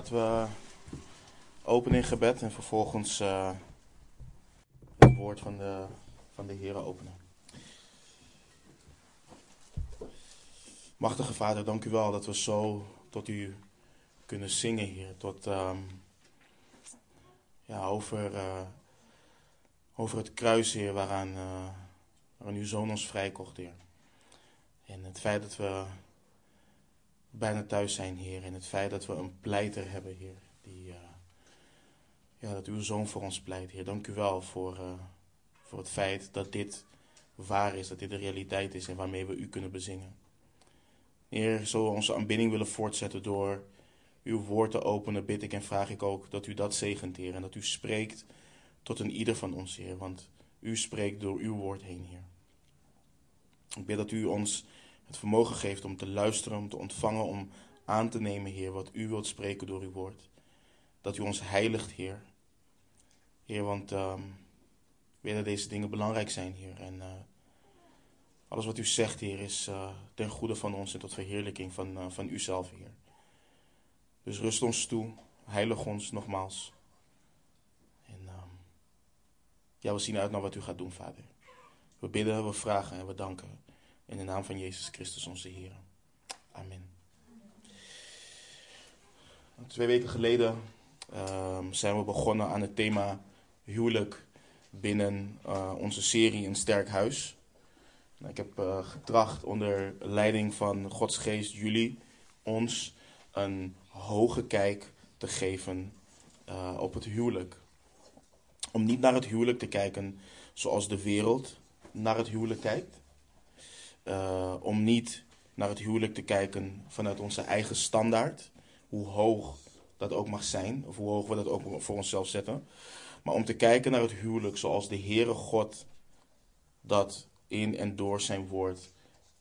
Laten we openen in gebed en vervolgens uh, het woord van de, van de Heer openen. Machtige Vader, dank u wel dat we zo tot u kunnen zingen, Heer. Tot, um, ja, over, uh, over het kruis, Heer, waaraan, uh, waaraan uw zoon ons vrijkocht, Heer. En het feit dat we bijna thuis zijn, Heer. En het feit dat we een pleiter hebben, Heer. Die, uh, ja, dat uw zoon voor ons pleit, Heer. Dank u wel voor, uh, voor het feit dat dit waar is, dat dit de realiteit is en waarmee we u kunnen bezingen. Heer, zo we onze aanbidding willen voortzetten door uw woord te openen, bid ik en vraag ik ook dat u dat zegent, Heer. En dat u spreekt tot een ieder van ons, Heer. Want u spreekt door uw woord heen, Heer. Ik bid dat u ons het vermogen geeft om te luisteren, om te ontvangen, om aan te nemen, Heer, wat u wilt spreken door uw woord. Dat u ons heiligt, Heer. Heer, want uh, weet dat deze dingen belangrijk zijn, Heer. En uh, alles wat u zegt, Heer, is uh, ten goede van ons en tot verheerlijking van, uh, van uzelf, Heer. Dus rust ons toe, heilig ons nogmaals. En uh, ja, we zien uit naar wat u gaat doen, Vader. We bidden, we vragen en we danken. In de naam van Jezus Christus onze Heer. Amen. Twee weken geleden um, zijn we begonnen aan het thema huwelijk binnen uh, onze serie Een Sterk Huis. Ik heb uh, getracht onder leiding van Gods Geest jullie ons een hoge kijk te geven uh, op het huwelijk. Om niet naar het huwelijk te kijken zoals de wereld naar het huwelijk kijkt. Uh, om niet naar het huwelijk te kijken vanuit onze eigen standaard, hoe hoog dat ook mag zijn, of hoe hoog we dat ook voor onszelf zetten. Maar om te kijken naar het huwelijk zoals de Heere God dat in en door zijn woord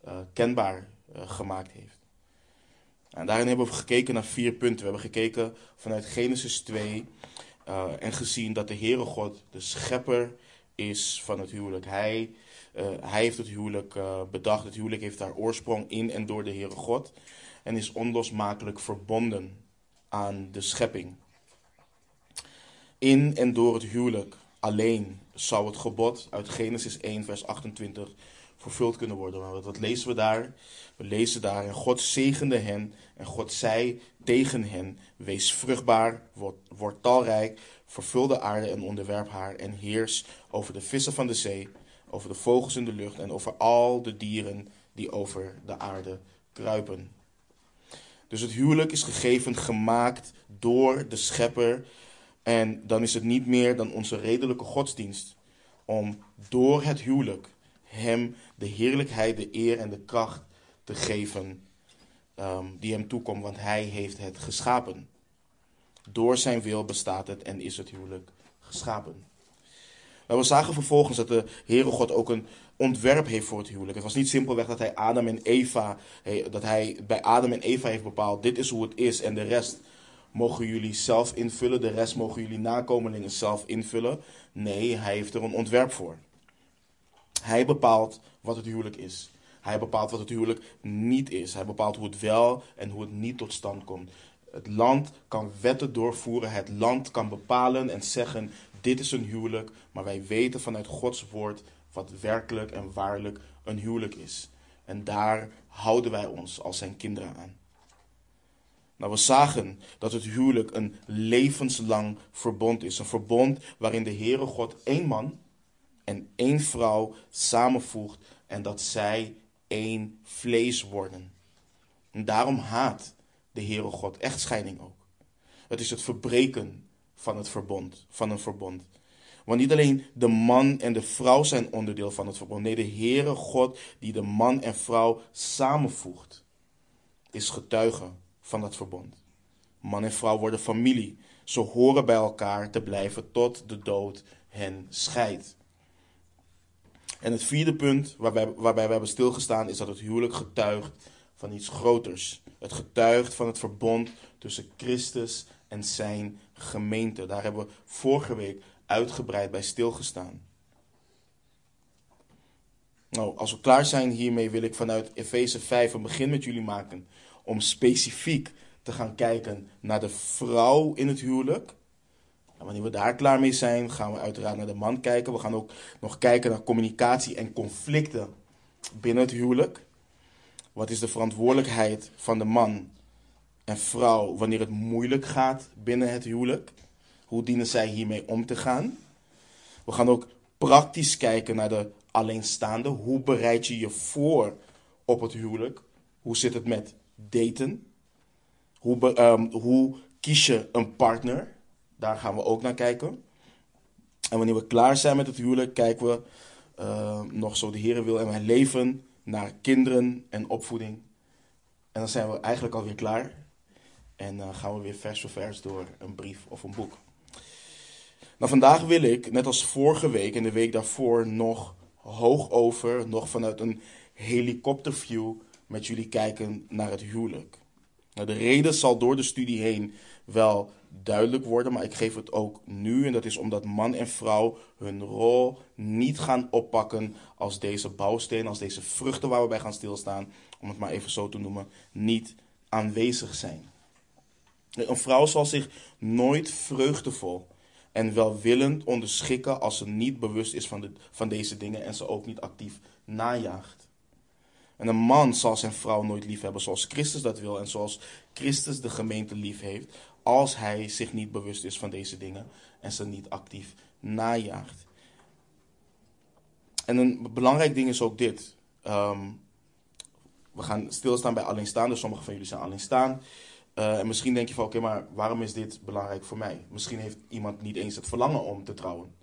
uh, kenbaar uh, gemaakt heeft. En daarin hebben we gekeken naar vier punten. We hebben gekeken vanuit Genesis 2 en gezien dat de Heere God de schepper is van het huwelijk. Hij hij heeft het huwelijk uh, bedacht. Het huwelijk heeft haar oorsprong in en door de Heere God. En is onlosmakelijk verbonden aan de schepping. In en door het huwelijk alleen zou het gebod uit Genesis 1, vers 28 vervuld kunnen worden. Wat lezen we daar? We lezen daar: En God zegende hen, en God zei tegen hen: Wees vruchtbaar, word, word talrijk, vervul de aarde en onderwerp haar, en heers over de vissen van de zee over de vogels in de lucht en over al de dieren die over de aarde kruipen. Dus het huwelijk is gegeven, gemaakt door de schepper. En dan is het niet meer dan onze redelijke godsdienst om door het huwelijk hem de heerlijkheid, de eer en de kracht te geven um, die hem toekomt, want hij heeft het geschapen. Door zijn wil bestaat het en is het huwelijk geschapen. Maar we zagen vervolgens dat de Heere God ook een ontwerp heeft voor het huwelijk. Het was niet simpelweg dat hij Adam en Eva, dat hij bij Adam en Eva heeft bepaald, dit is hoe het is en de rest mogen jullie zelf invullen, de rest mogen jullie nakomelingen zelf invullen. Nee, hij heeft er een ontwerp voor. Hij bepaalt wat het huwelijk is. Hij bepaalt wat het huwelijk niet is. Hij bepaalt hoe het wel en hoe het niet tot stand komt. Het land kan wetten doorvoeren. Het land kan bepalen en zeggen: dit is een huwelijk, maar wij weten vanuit Gods woord wat werkelijk en waarlijk een huwelijk is. En daar houden wij ons als zijn kinderen aan. Nou, we zagen dat het huwelijk een levenslang verbond is. Een verbond waarin de Heere God één man en één vrouw samenvoegt en dat zij één vlees worden. En daarom haat de Heere God echtscheiding ook. Het is het verbreken van het verbond, van een verbond. Want niet alleen de man en de vrouw zijn onderdeel van het verbond. Nee, de Heere God die de man en vrouw samenvoegt, is getuige van dat verbond. Man en vrouw worden familie. Ze horen bij elkaar te blijven tot de dood hen scheidt. En het vierde punt waarbij, waarbij we hebben stilgestaan is dat het huwelijk getuigt van iets groters. Het getuigt van het verbond tussen Christus en zijn gemeente. Daar hebben we vorige week uitgebreid bij stilgestaan. Nou, als we klaar zijn hiermee, wil ik vanuit Efeze 5 een begin met jullie maken om specifiek te gaan kijken naar de vrouw in het huwelijk. Wanneer we daar klaar mee zijn, gaan we uiteraard naar de man kijken. We gaan ook nog kijken naar communicatie en conflicten binnen het huwelijk. Wat is de verantwoordelijkheid van de man en vrouw wanneer het moeilijk gaat binnen het huwelijk? Hoe dienen zij hiermee om te gaan? We gaan ook praktisch kijken naar de alleenstaande. Hoe bereid je je voor op het huwelijk? Hoe zit het met daten? Hoe, um, hoe kies je een partner? Daar gaan we ook naar kijken. En wanneer we klaar zijn met het huwelijk, kijken we uh, nog zo de Heer wil en wij leven naar kinderen en opvoeding. En dan zijn we eigenlijk alweer klaar. En dan uh, gaan we weer vers voor vers door een brief of een boek. Nou, vandaag wil ik, net als vorige week en de week daarvoor, nog hoog over, nog vanuit een helikopterview met jullie kijken naar het huwelijk. Nou, de reden zal door de studie heen wel duidelijk worden, maar ik geef het ook nu. En dat is omdat man en vrouw hun rol niet gaan oppakken als deze bouwsteen, als deze vruchten waar we bij gaan stilstaan, om het maar even zo te noemen, niet aanwezig zijn. Een vrouw zal zich nooit vreugdevol en welwillend onderschikken als ze niet bewust is van, de, van deze dingen en ze ook niet actief najaagt. En een man zal zijn vrouw nooit lief hebben zoals Christus dat wil en zoals Christus de gemeente lief heeft, als hij zich niet bewust is van deze dingen en ze niet actief najaagt. En een belangrijk ding is ook dit. Ehm, we gaan stilstaan bij alleenstaande. Sommigen van jullie zijn alleenstaan. Uh, en misschien denk je van, oké, maar waarom is dit belangrijk voor mij? Misschien heeft iemand niet eens het verlangen om te trouwen.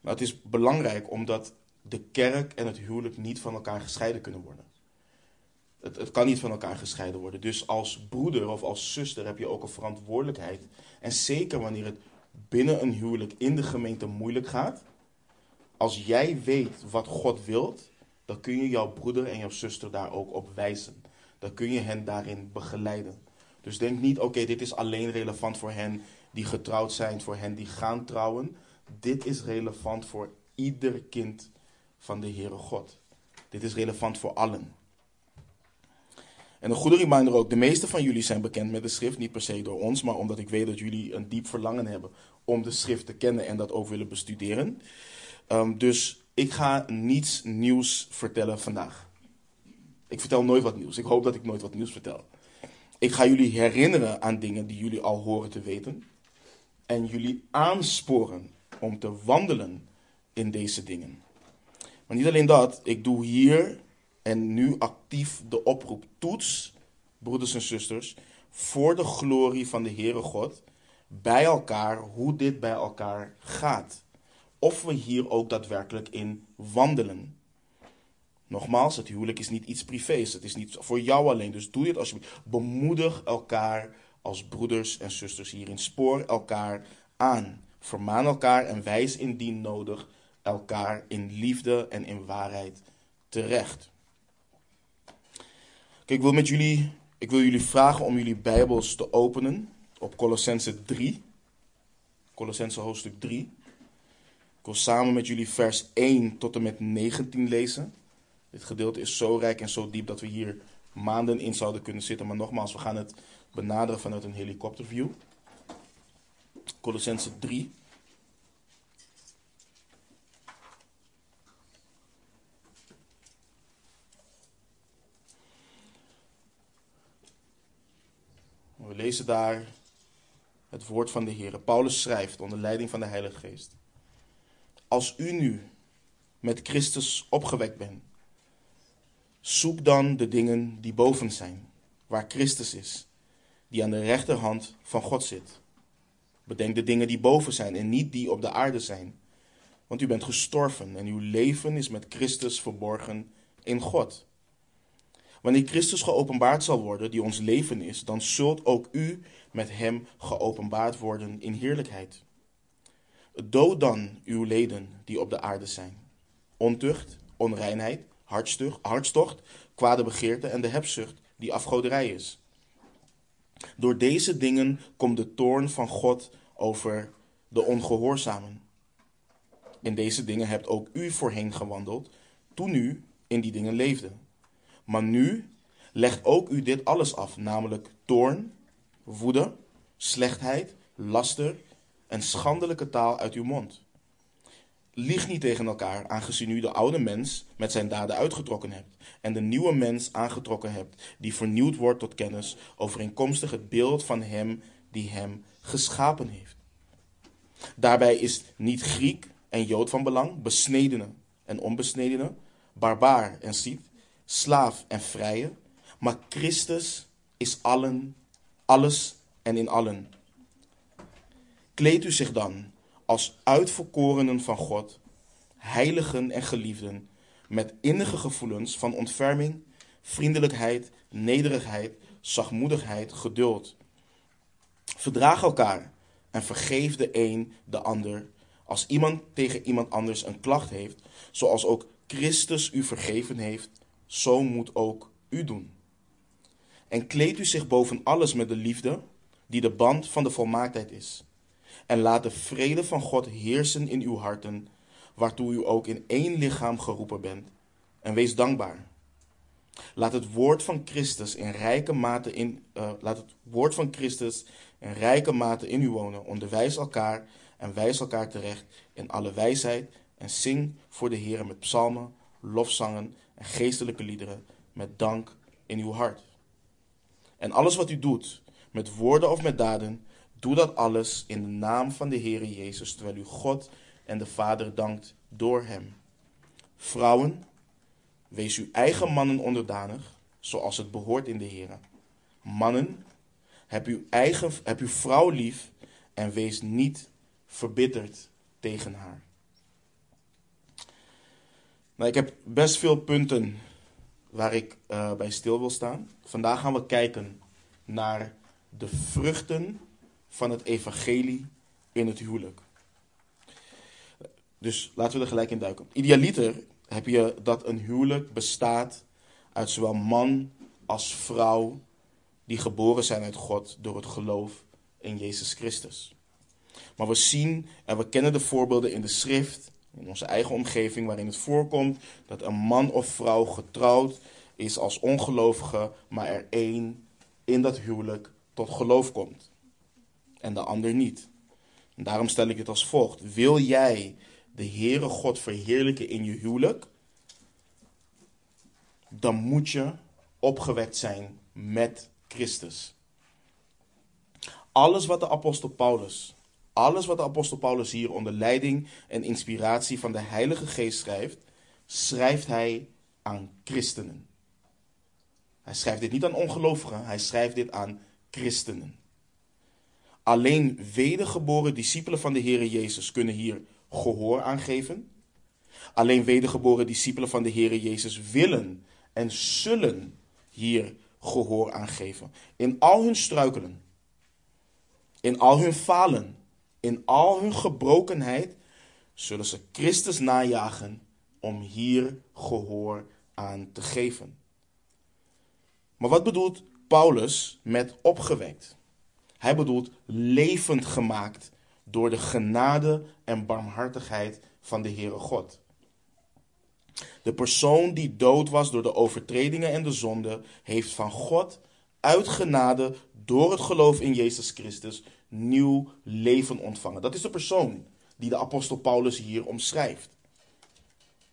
Maar het is belangrijk omdat de kerk en het huwelijk niet van elkaar gescheiden kunnen worden. Het, het kan niet van elkaar gescheiden worden. Dus als broeder of als zuster heb je ook een verantwoordelijkheid. En zeker wanneer het binnen een huwelijk in de gemeente moeilijk gaat. Als jij weet wat God wilt, dan kun je jouw broeder en jouw zuster daar ook op wijzen. Dan kun je hen daarin begeleiden. Dus denk niet, oké, dit is alleen relevant voor hen die getrouwd zijn, voor hen die gaan trouwen. Dit is relevant voor ieder kind van de Heere God. Dit is relevant voor allen. En een goede reminder ook, de meeste van jullie zijn bekend met de schrift, niet per se door ons, maar omdat ik weet dat jullie een diep verlangen hebben om de schrift te kennen en dat ook willen bestuderen. Um, dus ik ga niets nieuws vertellen vandaag. Ik vertel nooit wat nieuws. Ik hoop dat ik nooit wat nieuws vertel. Ik ga jullie herinneren aan dingen die jullie al horen te weten. En jullie aansporen om te wandelen in deze dingen. Maar niet alleen dat, ik doe hier en nu actief de oproep toets, broeders en zusters, voor de glorie van de Heere God, bij elkaar, hoe dit bij elkaar gaat. Of we hier ook daadwerkelijk in wandelen. Nogmaals, het huwelijk is niet iets privés. Het is niet voor jou alleen. Dus doe dit alsjeblieft. Bemoedig elkaar als broeders en zusters hierin. Spoor elkaar aan. Vermaan elkaar en wijs indien nodig elkaar in liefde en in waarheid terecht. Kijk, ik wil met jullie, ik wil jullie vragen om jullie Bijbels te openen op Colossense 3. Colossense hoofdstuk 3. Ik wil samen met jullie vers 1 tot en met 19 lezen. Dit gedeelte is zo rijk en zo diep dat we hier maanden in zouden kunnen zitten. Maar nogmaals, we gaan het benaderen vanuit een helikopterview. Colossense 3. We lezen daar het woord van de Heer. Paulus schrijft onder leiding van de Heilige Geest. Als u nu met Christus opgewekt bent Zoek dan de dingen die boven zijn, waar Christus is, die aan de rechterhand van God zit. Bedenk de dingen die boven zijn en niet die op de aarde zijn. Want u bent gestorven en uw leven is met Christus verborgen in God. Wanneer Christus geopenbaard zal worden, die ons leven is, dan zult ook u met hem geopenbaard worden in heerlijkheid. Dood dan uw leden die op de aarde zijn: ontucht, onreinheid hartstocht, kwade begeerte en de hebzucht, die afgoderij is. Door deze dingen komt de toorn van God over de ongehoorzamen. In deze dingen hebt ook u voorheen gewandeld, toen u in die dingen leefde. Maar nu legt ook u dit alles af, namelijk toorn, woede, slechtheid, laster en schandelijke taal uit uw mond. Lieg niet tegen elkaar, aangezien u de oude mens met zijn daden uitgetrokken hebt en de nieuwe mens aangetrokken hebt, die vernieuwd wordt tot kennis, overeenkomstig het beeld van hem die hem geschapen heeft. Daarbij is niet Griek en Jood van belang, besnedene en onbesnedene, barbaar en Siet, slaaf en vrije, maar Christus is allen, alles en in allen. Kleed u zich dan als uitverkorenen van God, heiligen en geliefden, met innige gevoelens van ontferming, vriendelijkheid, nederigheid, zachtmoedigheid, geduld. Verdraag elkaar en vergeef de een de ander als iemand tegen iemand anders een klacht heeft, zoals ook Christus u vergeven heeft, zo moet ook u doen. En kleed u zich boven alles met de liefde, die de band van de volmaaktheid is. En laat de vrede van God heersen in uw harten, waartoe u ook in één lichaam geroepen bent. En wees dankbaar. Laat het woord van Christus in rijke mate in, uh, laat het woord van Christus in rijke mate in u wonen. Onderwijs elkaar en wijs elkaar terecht in alle wijsheid. En zing voor de Heer met psalmen, lofzangen en geestelijke liederen met dank in uw hart. En alles wat u doet, met woorden of met daden, doe dat alles in de naam van de Heer Jezus, terwijl u God en de Vader dankt door Hem. Vrouwen, wees uw eigen mannen onderdanig, zoals het behoort in de Heer. Mannen, heb uw, eigen, heb uw vrouw lief en wees niet verbitterd tegen haar. Nou, ik heb best veel punten waar ik uh, bij stil wil staan. Vandaag gaan we kijken naar de vruchten van het evangelie in het huwelijk. Dus laten we er gelijk in duiken. Idealiter heb je dat een huwelijk bestaat uit zowel man als vrouw die geboren zijn uit God door het geloof in Jezus Christus. Maar we zien en we kennen de voorbeelden in de schrift, in onze eigen omgeving, waarin het voorkomt dat een man of vrouw getrouwd is als ongelovige, maar er één in dat huwelijk tot geloof komt en de ander niet. En daarom stel ik het als volgt. Wil jij de Heere God verheerlijken in je huwelijk? Dan moet je opgewekt zijn met Christus. Alles wat de apostel Paulus, alles wat de apostel Paulus hier onder leiding en inspiratie van de Heilige Geest schrijft, schrijft hij aan christenen. Hij schrijft dit niet aan ongelovigen, hij schrijft dit aan christenen. Alleen wedergeboren discipelen van de Heer Jezus kunnen hier gehoor aan geven. Alleen wedergeboren discipelen van de Heer Jezus willen en zullen hier gehoor aan geven. In al hun struikelen, in al hun falen, in al hun gebrokenheid, zullen ze Christus najagen om hier gehoor aan te geven. Maar wat bedoelt Paulus met opgewekt? Hij bedoelt levend gemaakt door de genade en barmhartigheid van de Heere God. De persoon die dood was door de overtredingen en de zonde, heeft van God uit genade door het geloof in Jezus Christus nieuw leven ontvangen. Dat is de persoon die de apostel Paulus hier omschrijft.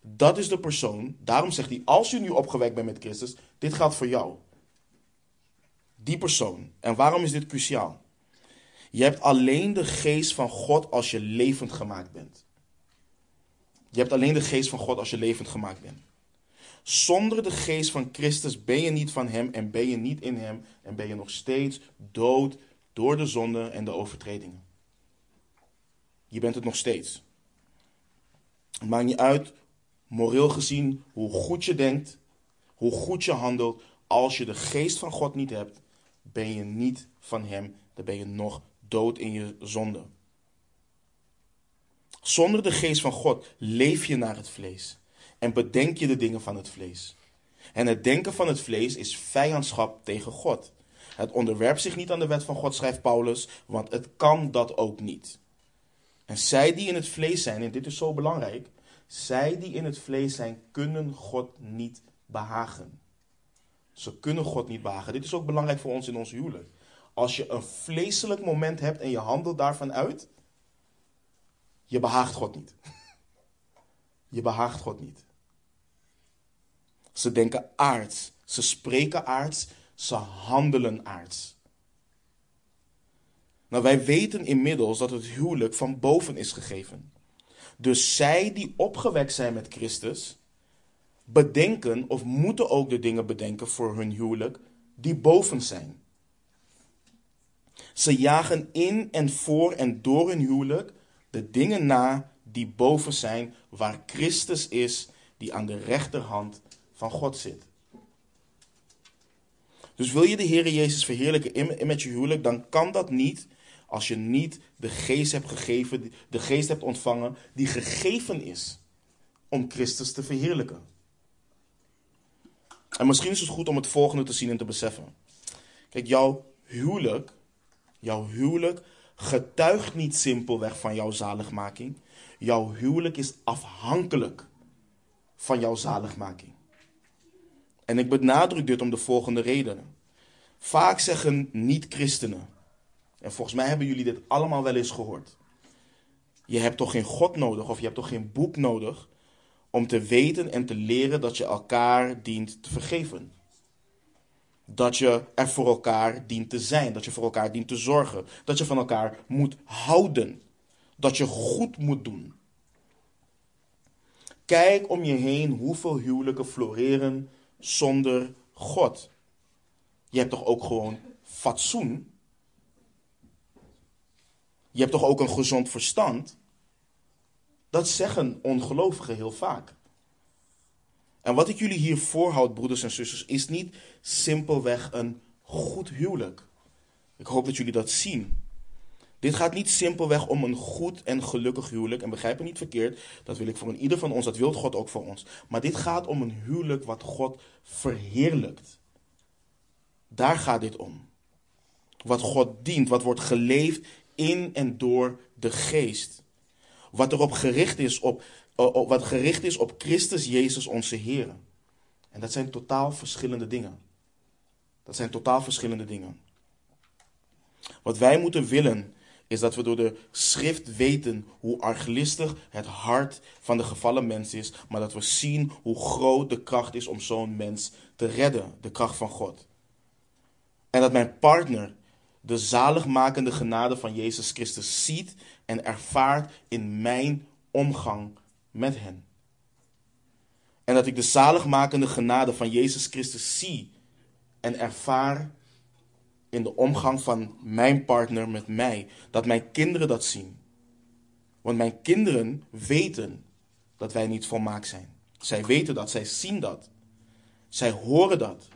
Dat is de persoon, daarom zegt hij, als u nu opgewekt bent met Christus, dit geldt voor jou. Die persoon. En waarom is dit cruciaal? Je hebt alleen de geest van God als je levend gemaakt bent. Je hebt alleen de geest van God als je levend gemaakt bent. Zonder de geest van Christus ben je niet van Hem en ben je niet in Hem en ben je nog steeds dood door de zonde en de overtredingen. Je bent het nog steeds. Het maakt niet uit, moreel gezien, hoe goed je denkt, hoe goed je handelt. Als je de geest van God niet hebt, ben je niet van Hem. Dan ben je nog dood in je zonde. Zonder de geest van God leef je naar het vlees en bedenk je de dingen van het vlees. En het denken van het vlees is vijandschap tegen God. Het onderwerpt zich niet aan de wet van God, schrijft Paulus, want het kan dat ook niet. En zij die in het vlees zijn, en dit is zo belangrijk, zij die in het vlees zijn, kunnen God niet behagen. Ze kunnen God niet behagen. Dit is ook belangrijk voor ons in ons huwelijk. Als je een vleeselijk moment hebt en je handelt daarvan uit, je behaagt God niet. Je behaagt God niet. Ze denken aards, ze spreken aards, ze handelen aards. Nou, wij weten inmiddels dat het huwelijk van boven is gegeven. Dus zij die opgewekt zijn met Christus, bedenken of moeten ook de dingen bedenken voor hun huwelijk die boven zijn. Ze jagen in en voor en door hun huwelijk de dingen na die boven zijn, waar Christus is, die aan de rechterhand van God zit. Dus wil je de Heer Jezus verheerlijken met je huwelijk, dan kan dat niet als je niet de geest hebt gegeven, de geest hebt ontvangen die gegeven is om Christus te verheerlijken. En misschien is het goed om het volgende te zien en te beseffen. Kijk, jouw huwelijk, jouw huwelijk getuigt niet simpelweg van jouw zaligmaking. Jouw huwelijk is afhankelijk van jouw zaligmaking. En ik benadruk dit om de volgende redenen. Vaak zeggen niet-christenen, en volgens mij hebben jullie dit allemaal wel eens gehoord. Je hebt toch geen God nodig of je hebt toch geen boek nodig om te weten en te leren dat je elkaar dient te vergeven. Dat je er voor elkaar dient te zijn, dat je voor elkaar dient te zorgen, dat je van elkaar moet houden, dat je goed moet doen. Kijk om je heen hoeveel huwelijken floreren zonder God. Je hebt toch ook gewoon fatsoen? Je hebt toch ook een gezond verstand? Dat zeggen ongelovigen heel vaak. En wat ik jullie hier voorhoud, broeders en zusters, is niet simpelweg een goed huwelijk. Ik hoop dat jullie dat zien. Dit gaat niet simpelweg om een goed en gelukkig huwelijk. En begrijp me niet verkeerd, dat wil ik voor ieder van ons, dat wil God ook voor ons. Maar dit gaat om een huwelijk wat God verheerlijkt. Daar gaat dit om. Wat God dient, wat wordt geleefd in en door de geest. Wat erop gericht is op, wat gericht is op Christus Jezus onze Heer. En dat zijn totaal verschillende dingen. Dat zijn totaal verschillende dingen. Wat wij moeten willen is dat we door de schrift weten hoe arglistig het hart van de gevallen mens is, maar dat we zien hoe groot de kracht is om zo'n mens te redden, de kracht van God. En dat mijn partner de zaligmakende genade van Jezus Christus ziet en ervaart in mijn omgang met hen. En dat ik de zaligmakende genade van Jezus Christus zie en ervaar in de omgang van mijn partner met mij. Dat mijn kinderen dat zien. Want mijn kinderen weten dat wij niet volmaakt zijn. Zij weten dat, zij zien dat. Zij horen dat.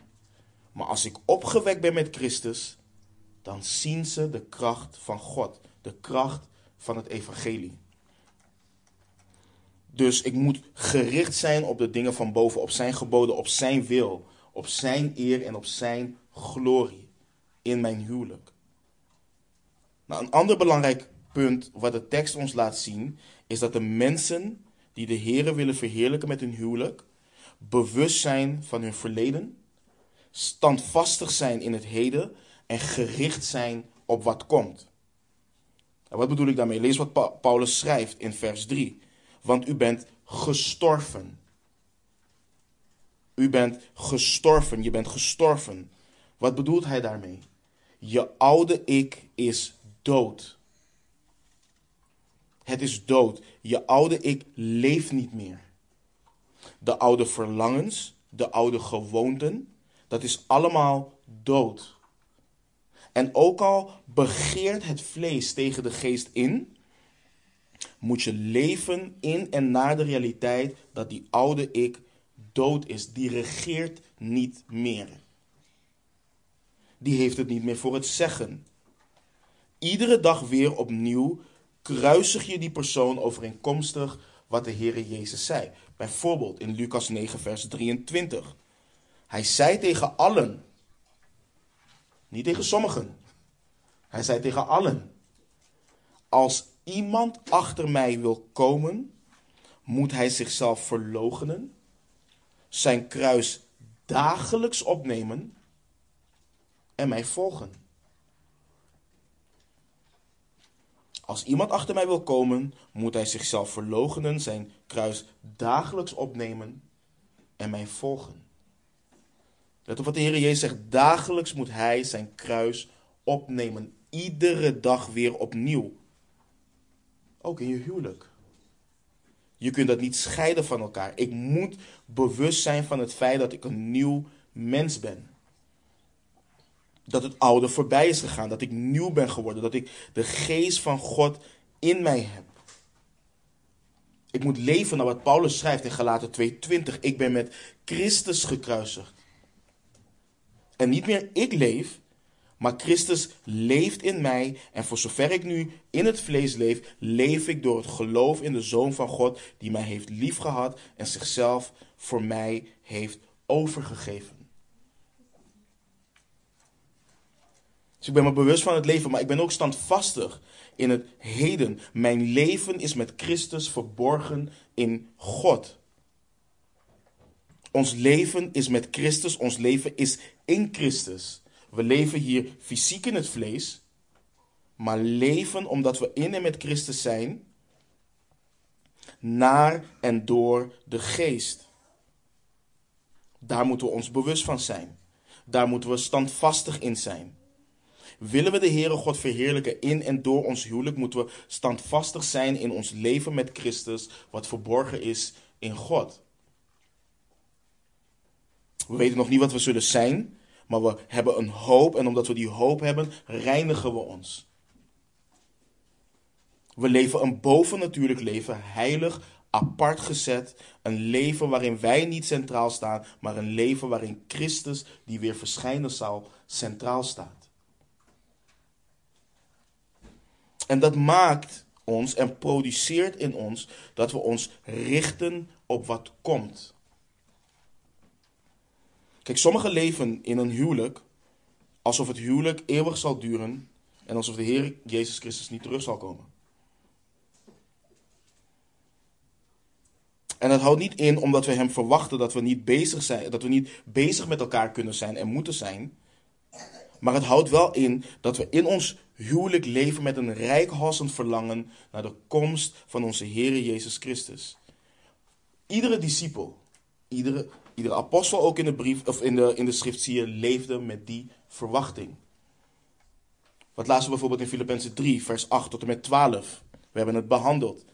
Maar als ik opgewekt ben met Christus, dan zien ze de kracht van God, de kracht van het evangelie. Dus ik moet gericht zijn op de dingen van boven, op zijn geboden, op zijn wil, op zijn eer en op zijn glorie in mijn huwelijk. Nou, een ander belangrijk punt wat de tekst ons laat zien, is dat de mensen die de Here willen verheerlijken met hun huwelijk, bewust zijn van hun verleden, standvastig zijn in het heden en gericht zijn op wat komt. En wat bedoel ik daarmee? Lees wat Paulus schrijft in vers 3. Want u bent gestorven. U bent gestorven, je bent gestorven. Wat bedoelt hij daarmee? Je oude ik is dood. Het is dood. Je oude ik leeft niet meer. De oude verlangens, de oude gewoonten, dat is allemaal dood. En ook al begeert het vlees tegen de geest in, moet je leven in en naar de realiteit dat die oude ik dood is. Die regeert niet meer. Die heeft het niet meer voor het zeggen. Iedere dag weer opnieuw kruisig je die persoon overeenkomstig wat de Heere Jezus zei. Bijvoorbeeld in Lucas 9, vers 23. Hij zei tegen allen, niet tegen sommigen. Hij zei tegen allen: Als iemand achter mij wil komen, moet hij zichzelf verloochenen, zijn kruis dagelijks opnemen en mij volgen. Als iemand achter mij wil komen, moet hij zichzelf verloochenen, zijn kruis dagelijks opnemen en mij volgen. Let op wat de Heer Jezus zegt. Dagelijks moet hij zijn kruis opnemen. Iedere dag weer opnieuw. Ook in je huwelijk. Je kunt dat niet scheiden van elkaar. Ik moet bewust zijn van het feit dat ik een nieuw mens ben. Dat het oude voorbij is gegaan. Dat ik nieuw ben geworden. Dat ik de geest van God in mij heb. Ik moet leven naar wat Paulus schrijft in Galaten 2:20. Ik ben met Christus gekruisigd. En niet meer ik leef, maar Christus leeft in mij. En voor zover ik nu in het vlees leef, leef ik door het geloof in de Zoon van God, die mij heeft liefgehad en zichzelf voor mij heeft overgegeven. Dus ik ben me bewust van het leven, maar ik ben ook standvastig in het heden. Mijn leven is met Christus verborgen in God. Ons leven is met Christus, ons leven is in Christus. We leven hier fysiek in het vlees, maar leven omdat we in en met Christus zijn, naar en door de geest. Daar moeten we ons bewust van zijn. Daar moeten we standvastig in zijn. Willen we de Heere God verheerlijken in en door ons huwelijk, moeten we standvastig zijn in ons leven met Christus, wat verborgen is in God. We weten nog niet wat we zullen zijn, maar we hebben een hoop en omdat we die hoop hebben, reinigen we ons. We leven een bovennatuurlijk leven, heilig, apart gezet. Een leven waarin wij niet centraal staan, maar een leven waarin Christus, die weer verschijnen zal, centraal staat. En dat maakt ons en produceert in ons dat we ons richten op wat komt. Kijk, sommigen leven in een huwelijk alsof het huwelijk eeuwig zal duren en alsof de Heer Jezus Christus niet terug zal komen. En dat houdt niet in omdat we hem verwachten dat we niet bezig zijn, dat we niet bezig met elkaar kunnen zijn en moeten zijn. Maar het houdt wel in dat we in ons huwelijk leven met een rijkhalsend verlangen naar de komst van onze Heer Jezus Christus. Iedere discipel, iedere Iedere apostel ook in de brief of in de, in de schrift zie je leefde met die verwachting. Wat lazen we bijvoorbeeld in Filippenzen 3, vers 8 tot en met 12. We hebben het behandeld.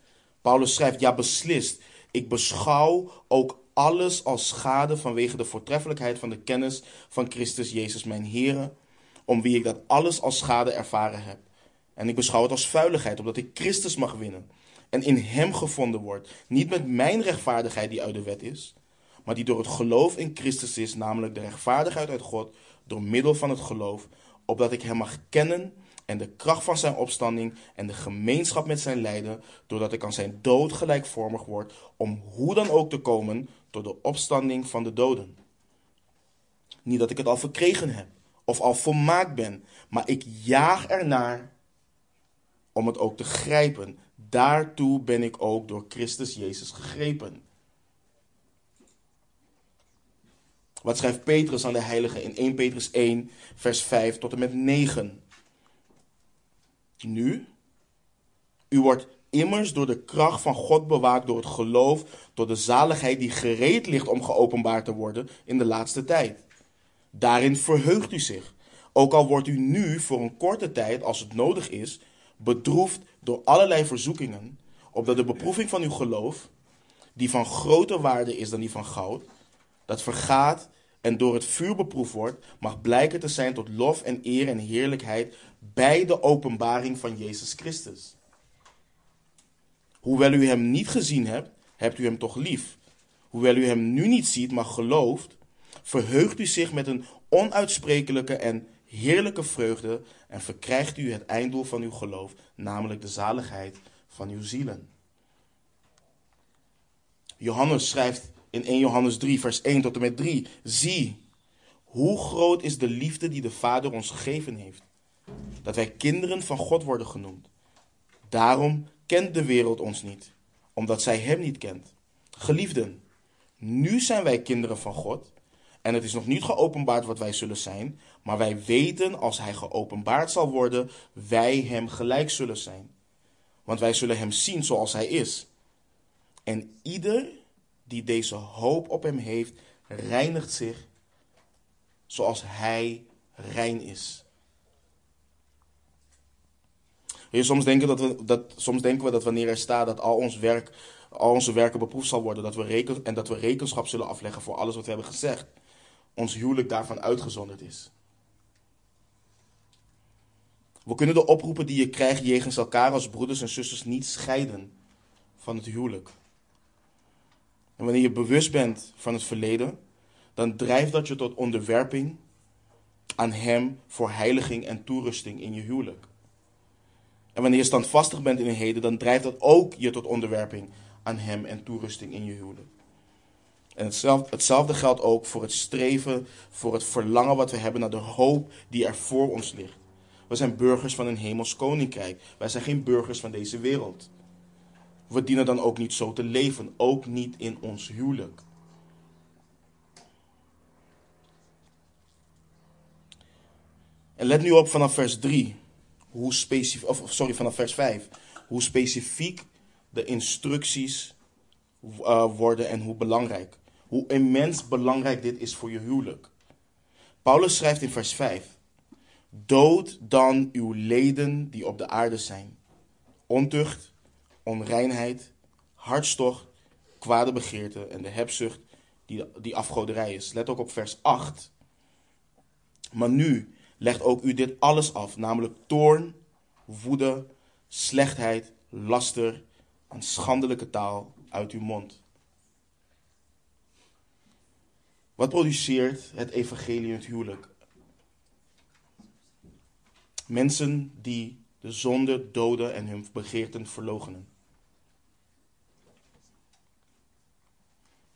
Paulus schrijft, ja beslist, ik beschouw ook alles als schade vanwege de voortreffelijkheid van de kennis van Christus Jezus mijn Heer, om wie ik dat alles als schade ervaren heb. En ik beschouw het als vuiligheid, omdat ik Christus mag winnen en in Hem gevonden word, niet met mijn rechtvaardigheid die uit de wet is, maar die door het geloof in Christus is, namelijk de rechtvaardigheid uit God, door middel van het geloof, opdat ik Hem mag kennen en de kracht van Zijn opstanding en de gemeenschap met Zijn lijden, doordat ik aan Zijn dood gelijkvormig word, om hoe dan ook te komen tot de opstanding van de doden. Niet dat ik het al verkregen heb of al volmaakt ben, maar ik jaag ernaar om het ook te grijpen. Daartoe ben ik ook door Christus Jezus gegrepen. Wat schrijft Petrus aan de heiligen in 1 Petrus 1, vers 5 tot en met 9? Nu, u wordt immers door de kracht van God bewaakt door het geloof, door de zaligheid die gereed ligt om geopenbaard te worden in de laatste tijd. Daarin verheugt u zich, ook al wordt u nu voor een korte tijd, als het nodig is, bedroefd door allerlei verzoekingen, opdat de beproeving van uw geloof, die van groter waarde is dan die van goud, dat vergaat en door het vuur beproefd wordt, mag blijken te zijn tot lof en eer en heerlijkheid bij de openbaring van Jezus Christus. Hoewel u hem niet gezien hebt, hebt u hem toch lief. Hoewel u hem nu niet ziet, maar gelooft, verheugt u zich met een onuitsprekelijke en heerlijke vreugde en verkrijgt u het einddoel van uw geloof, namelijk de zaligheid van uw zielen. Johannes schrijft in 1 Johannes 3, vers 1 tot en met 3. Zie, hoe groot is de liefde die de Vader ons gegeven heeft. Dat wij kinderen van God worden genoemd. Daarom kent de wereld ons niet, omdat zij Hem niet kent. Geliefden, nu zijn wij kinderen van God. En het is nog niet geopenbaard wat wij zullen zijn, maar wij weten als Hij geopenbaard zal worden, wij Hem gelijk zullen zijn. want wij zullen hem zien zoals hij is. En ieder die deze hoop op hem heeft, reinigt zich zoals hij rein is. Soms, denken dat we, dat, soms denken we dat wanneer er staat dat al ons werk, al onze werken beproefd zal worden, dat we reken, en dat we rekenschap zullen afleggen voor alles wat we hebben gezegd, ons huwelijk daarvan uitgezonderd is. We kunnen de oproepen die je krijgt jegens elkaar als broeders en zusters niet scheiden van het huwelijk. En wanneer je bewust bent van het verleden, dan drijft dat je tot onderwerping aan Hem voor heiliging en toerusting in je huwelijk. En wanneer je standvastig bent in een heden, dan drijft dat ook je tot onderwerping aan Hem en toerusting in je huwelijk. En hetzelfde, hetzelfde geldt ook voor het streven, voor het verlangen wat we hebben naar de hoop die er voor ons ligt. We zijn burgers van een hemels koninkrijk. Wij zijn geen burgers van deze wereld. We dienen dan ook niet zo te leven, ook niet in ons huwelijk. En let nu op vanaf vers 3, hoe specifiek, of sorry, vanaf vers 5, hoe specifiek de instructies uh, worden en hoe belangrijk. Hoe immens belangrijk dit is voor je huwelijk. Paulus schrijft in vers 5: Dood dan uw leden die op de aarde zijn: ontucht, onreinheid, hartstocht, kwade begeerte en de hebzucht die, die afgoderij is. Let ook op vers 8. Maar nu legt ook u dit alles af, namelijk toorn, woede, slechtheid, laster en schandelijke taal uit uw mond. Wat produceert het evangelie in het huwelijk? Mensen die de zonde doden en hun begeerten verlogenen.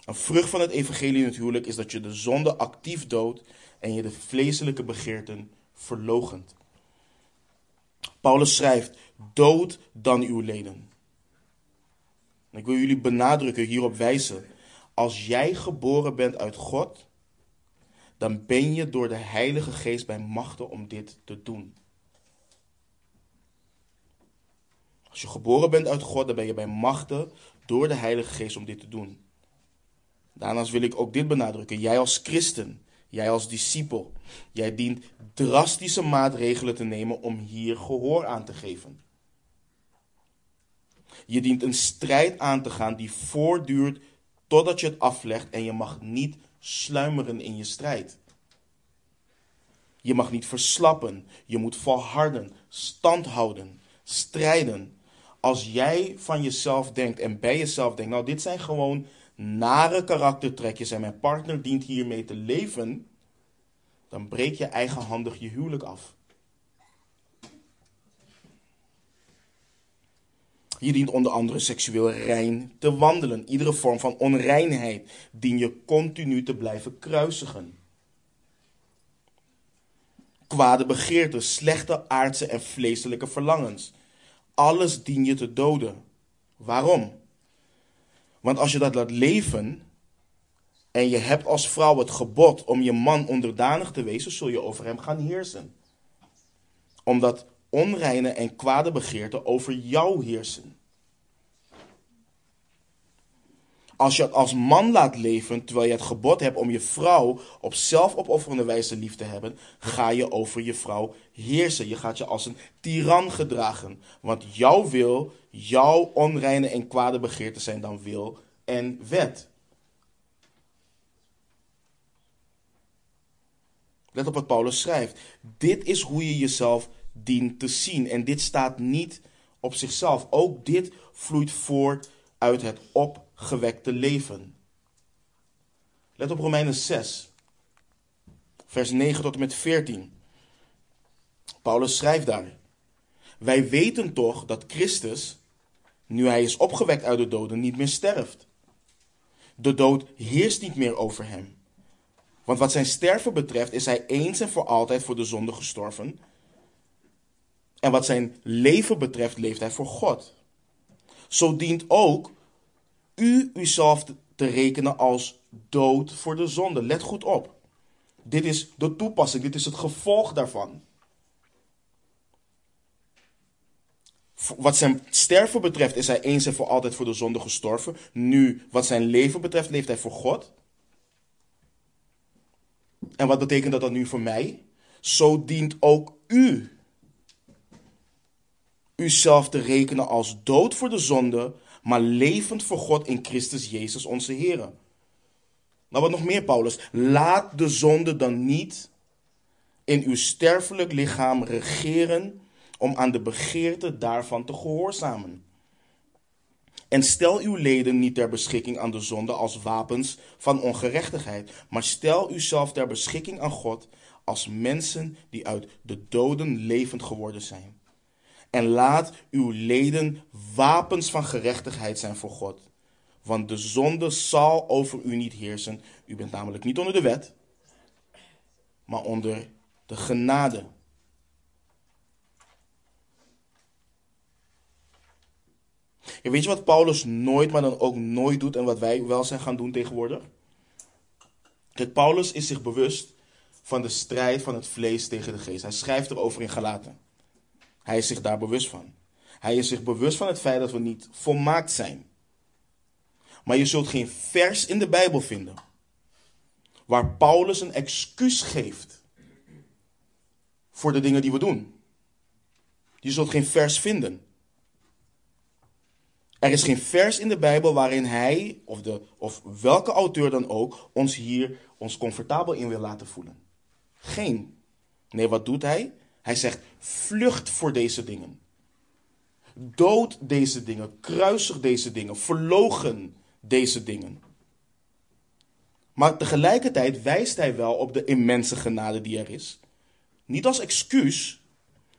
Een vrucht van het evangelie huwelijk is dat je de zonde actief doodt en je de vleeselijke begeerten verlogent. Paulus schrijft: Dood dan uw leden. Ik wil jullie benadrukken, hierop wijzen. Als jij geboren bent uit God, dan ben je door de Heilige Geest bij machten om dit te doen. Als je geboren bent uit God, dan ben je bij machten door de Heilige Geest om dit te doen. Daarnaast wil ik ook dit benadrukken. Jij als christen, jij als discipel, jij dient drastische maatregelen te nemen om hier gehoor aan te geven. Je dient een strijd aan te gaan die voortduurt totdat je het aflegt en je mag niet sluimeren in je strijd. Je mag niet verslappen, je moet volharden, stand houden, strijden. Als jij van jezelf denkt en bij jezelf denkt, nou dit zijn gewoon nare karaktertrekjes en mijn partner dient hiermee te leven, dan breek je eigenhandig je huwelijk af. Je dient onder andere seksueel rein te wandelen. Iedere vorm van onreinheid dien je continu te blijven kruisigen. Kwade begeerten, slechte aardse en vleeselijke verlangens. Alles dien je te doden. Waarom? Want als je dat laat leven en je hebt als vrouw het gebod om je man onderdanig te wezen, zul je over hem gaan heersen. Omdat onreine en kwade begeerten over jou heersen. Als je het als man laat leven, terwijl je het gebod hebt om je vrouw op zelfopofferende wijze lief te hebben, ga je over je vrouw heersen. Je gaat je als een tiran gedragen. Want jouw wil, jouw onreine en kwade begeerten zijn dan wil en wet. Let op wat Paulus schrijft. Dit is hoe je jezelf dient te zien. En dit staat niet op zichzelf. Ook dit vloeit voort uit het opgewekte leven. Let op Romeinen 6, vers 9 tot en met 14. Paulus schrijft daar: Wij weten toch dat Christus, nu hij is opgewekt uit de doden, niet meer sterft. De dood heerst niet meer over hem. Want wat zijn sterven betreft is hij eens en voor altijd voor de zonde gestorven. En wat zijn leven betreft leeft hij voor God. Zo dient ook u uzelf te rekenen als dood voor de zonde. Let goed op. Dit is de toepassing, dit is het gevolg daarvan. Wat zijn sterven betreft is hij eens en voor altijd voor de zonde gestorven. Nu, wat zijn leven betreft, leeft hij voor God. En wat betekent dat dan nu voor mij? Zo dient ook u uzelf te rekenen als dood voor de zonde, maar levend voor God in Christus Jezus onze Heer. Nou, wat nog meer, Paulus? Laat de zonde dan niet in uw sterfelijk lichaam regeren om aan de begeerte daarvan te gehoorzamen. En stel uw leden niet ter beschikking aan de zonde als wapens van ongerechtigheid, maar stel uzelf ter beschikking aan God als mensen die uit de doden levend geworden zijn. En laat uw leden wapens van gerechtigheid zijn voor God. Want de zonde zal over u niet heersen. U bent namelijk niet onder de wet, maar onder de genade. En weet je wat Paulus nooit, maar dan ook nooit doet en wat wij wel zijn gaan doen tegenwoordig? Kijk, Paulus is zich bewust van de strijd van het vlees tegen de geest. Hij schrijft erover in Galaten. Hij is zich daar bewust van. Hij is zich bewust van het feit dat we niet volmaakt zijn. Maar je zult geen vers in de Bijbel vinden waar Paulus een excuus geeft voor de dingen die we doen. Je zult geen vers vinden. Er is geen vers in de Bijbel waarin hij, of, de, of welke auteur dan ook, ons hier ons comfortabel in wil laten voelen. Geen. Nee, wat doet hij? Hij zegt: vlucht voor deze dingen. Dood deze dingen, kruisig deze dingen, verlogen deze dingen. Maar tegelijkertijd wijst hij wel op de immense genade die er is. Niet als excuus,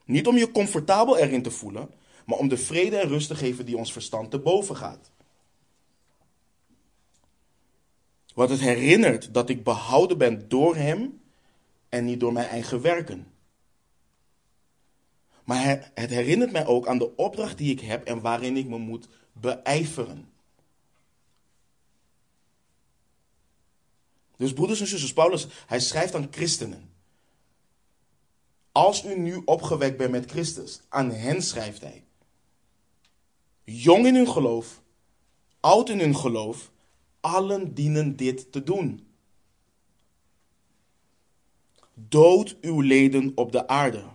niet om je comfortabel erin te voelen, maar om de vrede en rust te geven die ons verstand te boven gaat. Wat het herinnert dat ik behouden ben door Hem en niet door mijn eigen werken. Maar het herinnert mij ook aan de opdracht die ik heb en waarin ik me moet beijveren. Dus broeders en zusters, Paulus, hij schrijft aan christenen. Als u nu opgewekt bent met Christus, aan hen schrijft hij. Jong in hun geloof, oud in hun geloof, allen dienen dit te doen. Dood uw leden op de aarde.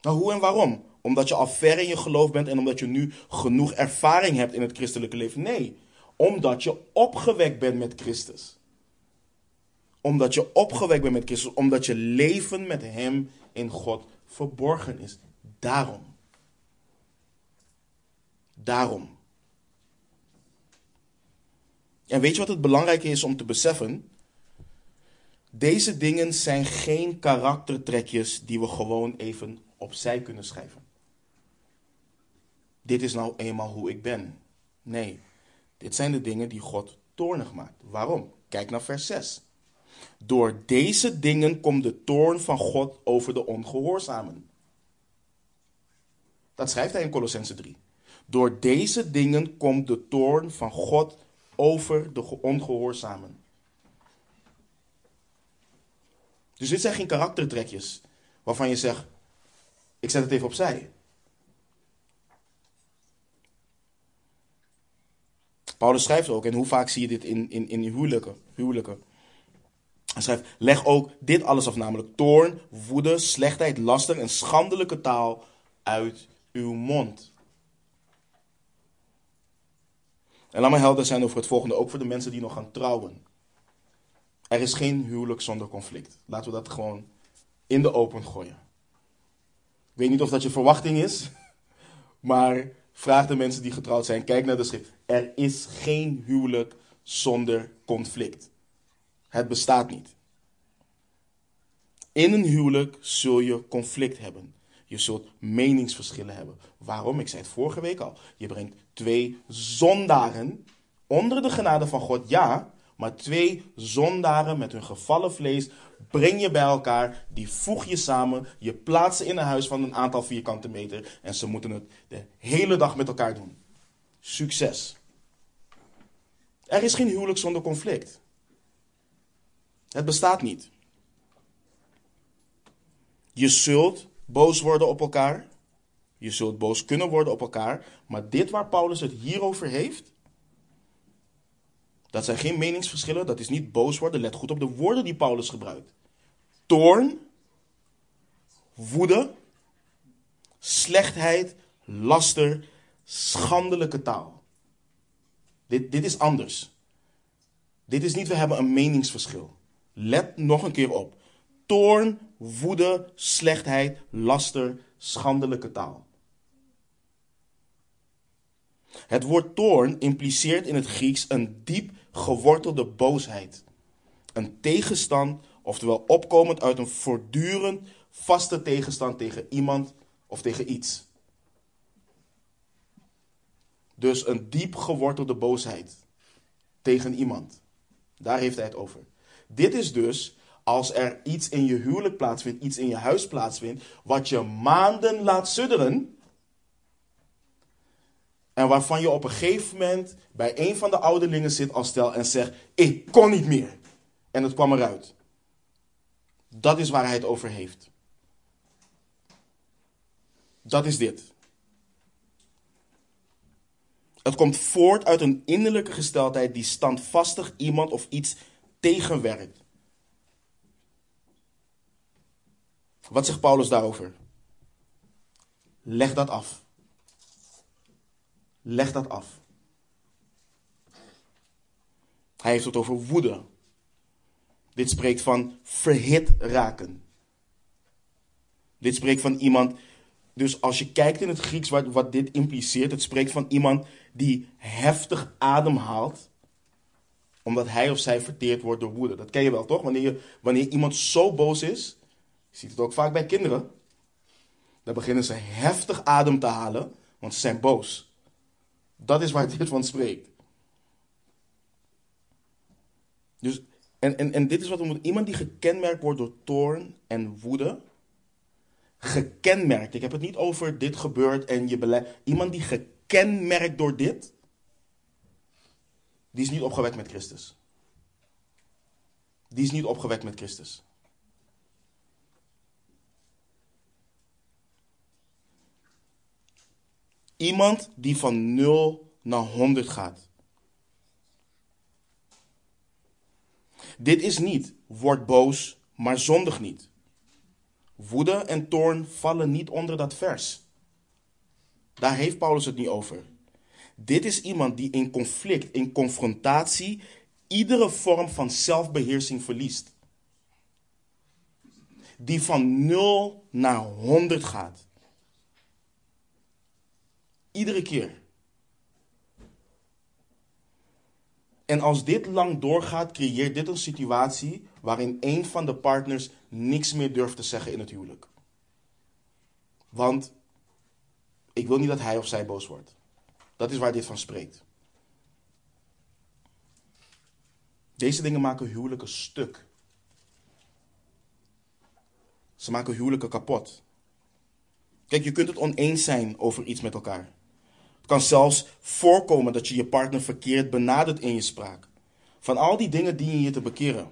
Nou, hoe en waarom? Omdat je al ver in je geloof bent en omdat je nu genoeg ervaring hebt in het christelijke leven? Nee, omdat je opgewekt bent met Christus. Omdat je opgewekt bent met Christus, omdat je leven met Hem in God verborgen is. Daarom. Daarom. En weet je wat het belangrijke is om te beseffen? Deze dingen zijn geen karaktertrekjes die we gewoon even opzij kunnen schrijven. Dit is nou eenmaal hoe ik ben. Nee, dit zijn de dingen die God toornig maakt. Waarom? Kijk naar vers 6. Door deze dingen komt de toorn van God over de ongehoorzamen. Dat schrijft hij in Colossense 3. Door deze dingen komt de toorn van God over de ongehoorzamen. Dus dit zijn geen karaktertrekjes waarvan je zegt: ik zet het even opzij. Paulus schrijft ook, en hoe vaak zie je dit in, in, in huwelijken, huwelijken? Hij schrijft, leg ook dit alles af, namelijk toorn, woede, slechtheid, laster en schandelijke taal uit uw mond. En laat me helder zijn over het volgende, ook voor de mensen die nog gaan trouwen. Er is geen huwelijk zonder conflict. Laten we dat gewoon in de open gooien. Ik weet niet of dat je verwachting is, maar vraag de mensen die getrouwd zijn, kijk naar de schrift. Er is geen huwelijk zonder conflict. Het bestaat niet. In een huwelijk zul je conflict hebben. Je zult meningsverschillen hebben. Waarom? Ik zei het vorige week al. Je brengt twee zondaren onder de genade van God, ja, maar twee zondaren met hun gevallen vlees breng je bij elkaar, die voeg je samen, je plaatst ze in een huis van een aantal vierkante meter en ze moeten het de hele dag met elkaar doen. Succes. Er is geen huwelijk zonder conflict. Het bestaat niet. Je zult boos worden op elkaar. Je zult boos kunnen worden op elkaar. Maar dit waar Paulus het hierover heeft. Dat zijn geen meningsverschillen. Dat is niet boos worden. Let goed op de woorden die Paulus gebruikt: toorn, woede, slechtheid, laster, schandelijke taal. Dit, dit is anders. Dit is niet, we hebben een meningsverschil. Let nog een keer op. Toorn, woede, slechtheid, laster, schandelijke taal. Het woord toorn impliceert in het Grieks een diep gewortelde boosheid. Een tegenstand, oftewel opkomend uit een voortdurend vaste tegenstand tegen iemand of tegen iets. Dus een diep gewortelde boosheid tegen iemand. Daar heeft hij het over. Dit is dus als er iets in je huwelijk plaatsvindt, iets in je huis plaatsvindt, wat je maanden laat sudderen. En waarvan je op een gegeven moment bij een van de ouderlingen zit als stel en zegt: Ik kon niet meer. En het kwam eruit. Dat is waar hij het over heeft. Dat is dit. Het komt voort uit een innerlijke gesteldheid die standvastig iemand of iets tegenwerkt. Wat zegt Paulus daarover? Leg dat af. Leg dat af. Hij heeft het over woede. Dit spreekt van verhit raken. Dit spreekt van iemand. Dus als je kijkt in het Grieks wat, dit impliceert, het spreekt van iemand die heftig ademhaalt omdat hij of zij verteerd wordt door woede. Dat ken je wel, toch? Wanneer, je, wanneer iemand zo boos is, je ziet het ook vaak bij kinderen, dan beginnen ze heftig adem te halen, want ze zijn boos. Dat is waar dit van spreekt. Dus, en, en, en dit is wat we moeten. Iemand die gekenmerkt wordt door toorn en woede. Gekenmerkt. Ik heb het niet over dit gebeurt en je beleid. Iemand die gekenmerkt door dit die is niet opgewekt met Christus. Die is niet opgewekt met Christus. Iemand die van 0 naar 100 gaat. Dit is niet, word boos, maar zondig niet. Woede en toorn vallen niet onder dat vers. Daar heeft Paulus het niet over. Dit is iemand die in conflict, in confrontatie, iedere vorm van zelfbeheersing verliest. Die van 0 naar 100 gaat. Iedere keer. En als dit lang doorgaat, creëert dit een situatie waarin een van de partners niks meer durft te zeggen in het huwelijk. Want ik wil niet dat hij of zij boos wordt. Dat is waar dit van spreekt. Deze dingen maken huwelijken stuk. Ze maken huwelijken kapot. Kijk, je kunt het oneens zijn over iets met elkaar. Kan zelfs voorkomen dat je je partner verkeerd benadert in je spraak. Van al die dingen dienen je te bekeren.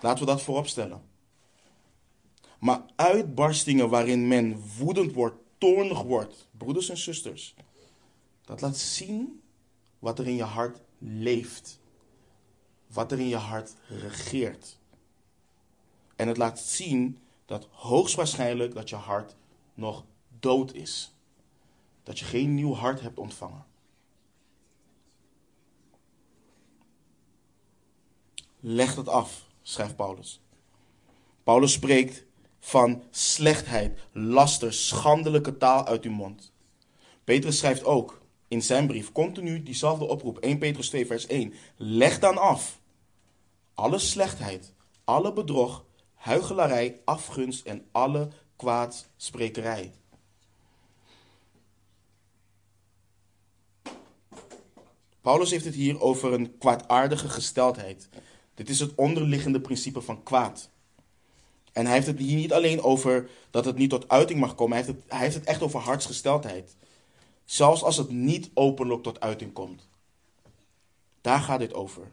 Laten we dat voorop stellen. Maar uitbarstingen waarin men woedend wordt, toornig wordt, broeders en zusters, dat laat zien wat er in je hart leeft. Wat er in je hart regeert. En het laat zien dat hoogstwaarschijnlijk dat je hart nog dood is. Dat je geen nieuw hart hebt ontvangen. Leg dat af, schrijft Paulus. Paulus spreekt van slechtheid, laster, schandelijke taal uit uw mond. Petrus schrijft ook in zijn brief continu diezelfde oproep. 1 Petrus 2, vers 1. Leg dan af alle slechtheid, alle bedrog, huichelarij, afgunst en alle kwaadsprekerij. Paulus heeft het hier over een kwaadaardige gesteldheid. Dit is het onderliggende principe van kwaad. En hij heeft het hier niet alleen over dat het niet tot uiting mag komen, hij heeft het, hij heeft het echt over hartsgesteldheid. Zelfs als het niet openlijk tot uiting komt. Daar gaat dit over.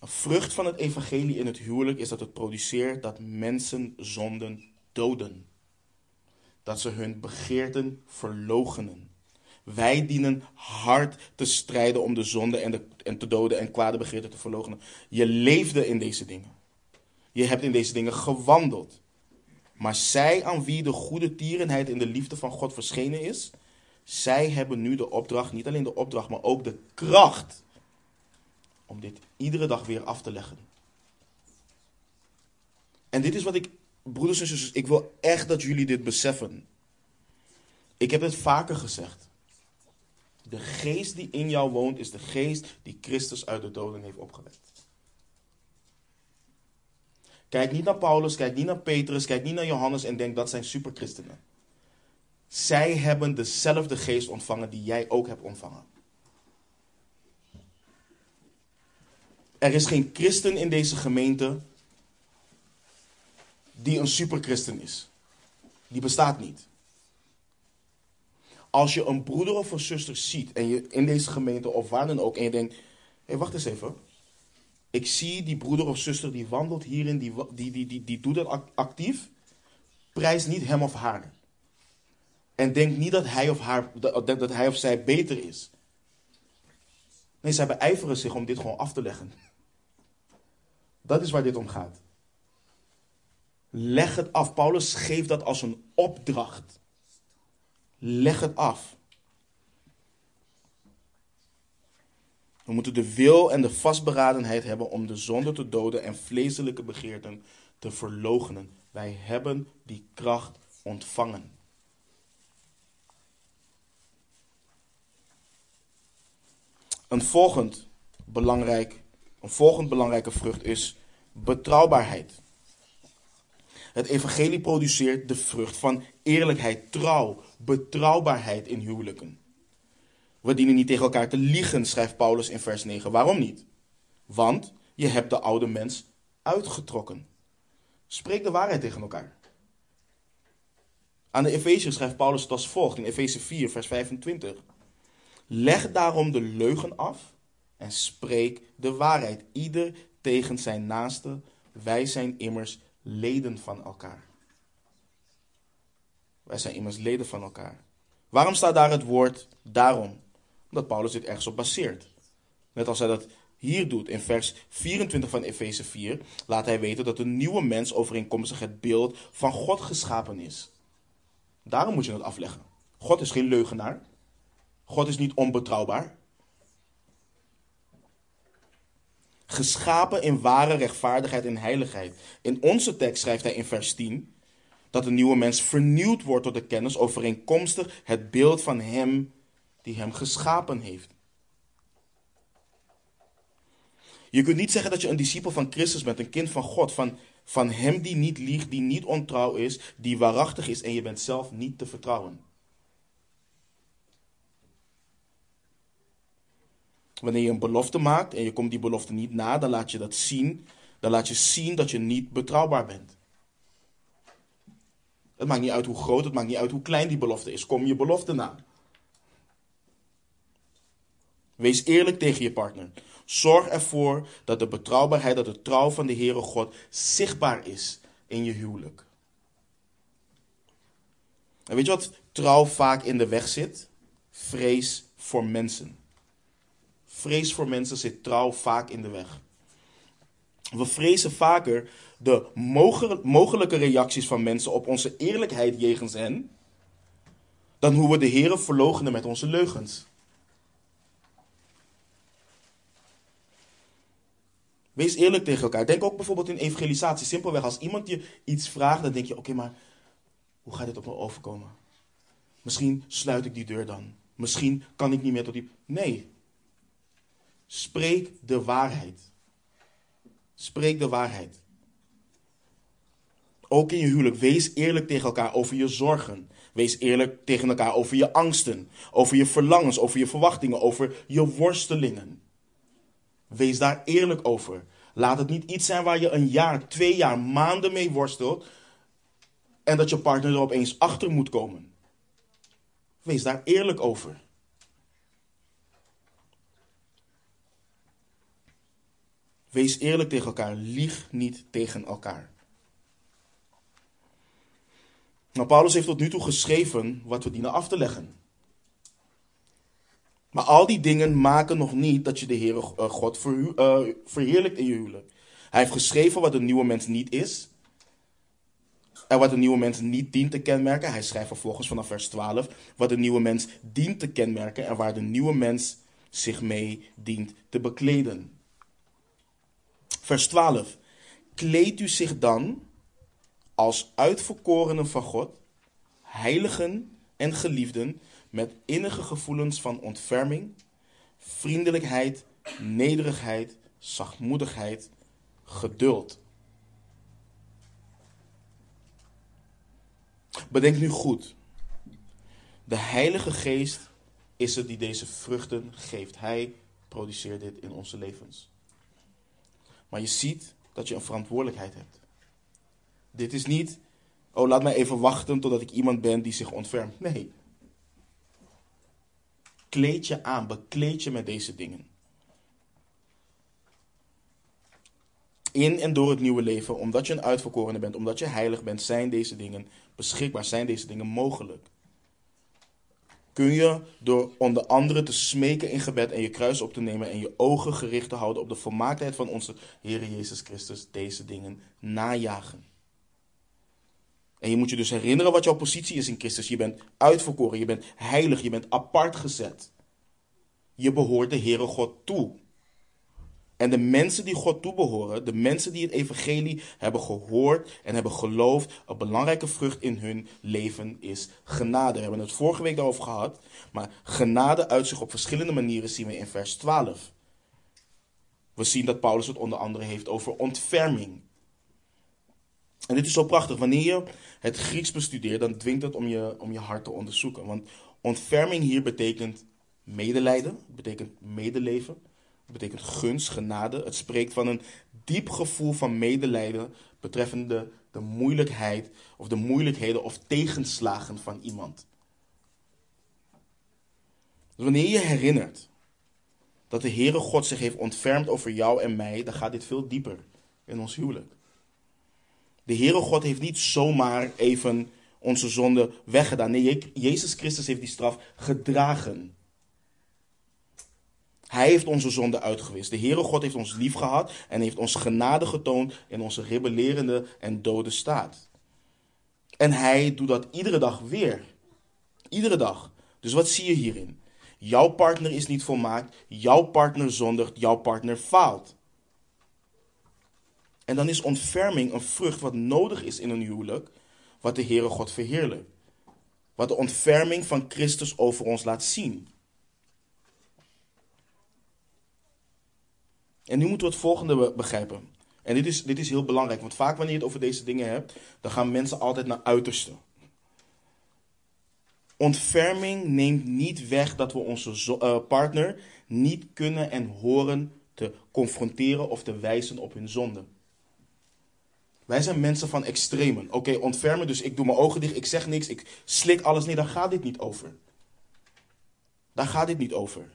Een vrucht van het evangelie in het huwelijk is dat het produceert dat mensen zonden doden. dat ze hun begeerten verloochenen. Wij dienen hard te strijden om de zonde en, de, en te doden en kwade begeerten te verloochenen. Je leefde in deze dingen. Je hebt in deze dingen gewandeld. Maar zij aan wie de goede tierenheid in de liefde van God verschenen is, zij hebben nu de opdracht, niet alleen de opdracht, maar ook de kracht om dit iedere dag weer af te leggen. En dit is wat ik, broeders en zusters, ik wil echt dat jullie dit beseffen. Ik heb het vaker gezegd. De geest die in jou woont is de geest die Christus uit de doden heeft opgewekt. Kijk niet naar Paulus, kijk niet naar Petrus, kijk niet naar Johannes en denk dat zijn superchristenen. Zij hebben dezelfde geest ontvangen die jij ook hebt ontvangen. Er is geen christen in deze gemeente die een superchristen is. Die bestaat niet. Als je een broeder of een zuster ziet en je in deze gemeente of waar dan ook en je denkt, hé hey, wacht eens even. Ik zie die broeder of zuster die wandelt hierin, die, die, die, die, die doet het actief. Prijs niet hem of haar. En denk niet dat hij of, haar, dat, dat hij of zij beter is. Nee, zij beijveren zich om dit gewoon af te leggen. Dat is waar dit om gaat. Leg het af. Paulus geeft dat als een opdracht. Leg het af. We moeten de wil en de vastberadenheid hebben om de zonde te doden en vleeselijke begeerten te verloochenen. Wij hebben die kracht ontvangen. Een volgend belangrijk, een volgend belangrijke vrucht is betrouwbaarheid. Het evangelie produceert de vrucht van eerlijkheid, trouw, betrouwbaarheid in huwelijken. We dienen niet tegen elkaar te liegen, schrijft Paulus in vers 9. Waarom niet? Want je hebt de oude mens uitgetrokken. Spreek de waarheid tegen elkaar. Aan de Efeziërs schrijft Paulus het als volgt in Efeze 4, vers 25. Leg daarom de leugen af en spreek de waarheid, ieder tegen zijn naaste. Wij zijn immers leden van elkaar. Wij zijn immers leden van elkaar. Waarom staat daar het woord daarom? Omdat Paulus dit ergens op baseert. Net als hij dat hier doet in vers 24 van Efeze 4, laat hij weten dat de nieuwe mens overeenkomstig het beeld van God geschapen is. Daarom moet je het afleggen. God is geen leugenaar. God is niet onbetrouwbaar. Geschapen in ware rechtvaardigheid en heiligheid. In onze tekst schrijft hij in vers 10 dat de nieuwe mens vernieuwd wordt tot de kennis overeenkomstig het beeld van hem die hem geschapen heeft. Je kunt niet zeggen dat je een discipel van Christus bent, een kind van God, van, van hem die niet liegt, die niet ontrouw is, die waarachtig is en je bent zelf niet te vertrouwen. Wanneer je een belofte maakt en je komt die belofte niet na, dan laat je dat zien. Dan laat je zien dat je niet betrouwbaar bent. Het maakt niet uit hoe groot, het maakt niet uit hoe klein die belofte is. Kom je belofte na. Wees eerlijk tegen je partner. Zorg ervoor dat de betrouwbaarheid, dat de trouw van de Heere God zichtbaar is in je huwelijk. En weet je wat trouw vaak in de weg zit? Vrees voor mensen. Vrees voor mensen zit trouw vaak in de weg. We vrezen vaker de mogelijke reacties van mensen op onze eerlijkheid jegens hen, dan hoe we de Heeren verloochenen met onze leugens. Wees eerlijk tegen elkaar. Denk ook bijvoorbeeld in evangelisatie. Simpelweg, als iemand je iets vraagt, dan denk je: oké, maar hoe gaat dit op me overkomen? Misschien sluit ik die deur dan. Misschien kan ik niet meer tot die. Nee, Spreek de waarheid. Spreek de waarheid. Ook in je huwelijk, wees eerlijk tegen elkaar over je zorgen. Wees eerlijk tegen elkaar over je angsten, over je verlangens, over je verwachtingen, over je worstelingen. Wees daar eerlijk over. Laat het niet iets zijn waar je een jaar, twee jaar, maanden mee worstelt en dat je partner er opeens achter moet komen. Wees daar eerlijk over. Wees eerlijk tegen elkaar. Lieg niet tegen elkaar. Nou, Paulus heeft tot nu toe geschreven wat we dienen af te leggen. Maar al die dingen maken nog niet dat je de Heere eh, God uh, verheerlijkt in je huwelijk. Hij heeft geschreven wat een nieuwe mens niet is. En wat een nieuwe mens niet dient te kenmerken. Hij schrijft vervolgens vanaf vers 12 wat een nieuwe mens dient te kenmerken en waar de nieuwe mens zich mee dient te bekleden. Vers 12. Kleed u zich dan als uitverkorenen van God, heiligen en geliefden, met innige gevoelens van ontferming, vriendelijkheid, nederigheid, zachtmoedigheid, geduld. Bedenk nu goed. De Heilige Geest is het die deze vruchten geeft. Hij produceert dit in onze levens. Maar je ziet dat je een verantwoordelijkheid hebt. Dit is niet, oh laat mij even wachten totdat ik iemand ben die zich ontfermt. Nee. Kleed je aan, bekleed je met deze dingen. In en door het nieuwe leven, omdat je een uitverkorene bent, omdat je heilig bent, zijn deze dingen beschikbaar, zijn deze dingen mogelijk. Kun je door onder andere te smeken in gebed en je kruis op te nemen en je ogen gericht te houden op de volmaaktheid van onze Heer Jezus Christus deze dingen najagen. En je moet je dus herinneren wat jouw positie is in Christus. Je bent uitverkoren, je bent heilig, je bent apart gezet. Je behoort de Heere God toe. En de mensen die God toebehoren, de mensen die het evangelie hebben gehoord en hebben geloofd, een belangrijke vrucht in hun leven is genade. We hebben het vorige week daarover gehad, maar genade uit zich op verschillende manieren zien we in vers 12. We zien dat Paulus het onder andere heeft over ontferming. En dit is zo prachtig. Wanneer je het Grieks bestudeert, dan dwingt het om je, om je hart te onderzoeken. Want ontferming hier betekent medelijden, betekent medeleven, betekent gunst, genade. Het spreekt van een diep gevoel van medelijden betreffende de moeilijkheid of de moeilijkheden of tegenslagen van iemand. Dus wanneer je herinnert dat de Heere God zich heeft ontfermd over jou en mij, dan gaat dit veel dieper in ons huwelijk. De Heere God heeft niet zomaar even onze zonde weggedaan. Nee, Jezus Christus heeft die straf gedragen. Hij heeft onze zonde uitgewist. De Heere God heeft ons lief gehad en heeft ons genade getoond in onze rebellerende en dode staat. En hij doet dat iedere dag weer. Iedere dag. Dus wat zie je hierin? Jouw partner is niet volmaakt, jouw partner zondigt, jouw partner faalt. En dan is ontferming een vrucht wat nodig is in een huwelijk, wat de Heere God verheerlijkt. Wat de ontferming van Christus over ons laat zien. En nu moeten we het volgende begrijpen. En dit is, dit is heel belangrijk, want vaak wanneer je het over deze dingen hebt, dan gaan mensen altijd naar uiterste. Ontferming neemt niet weg dat we onze uh, partner niet kunnen en horen te confronteren of te wijzen op hun zonde. Wij zijn mensen van extremen. Oké, ontfermen, dus ik doe mijn ogen dicht, ik zeg niks, ik slik alles. Nee, daar gaat dit niet over. Daar gaat dit niet over.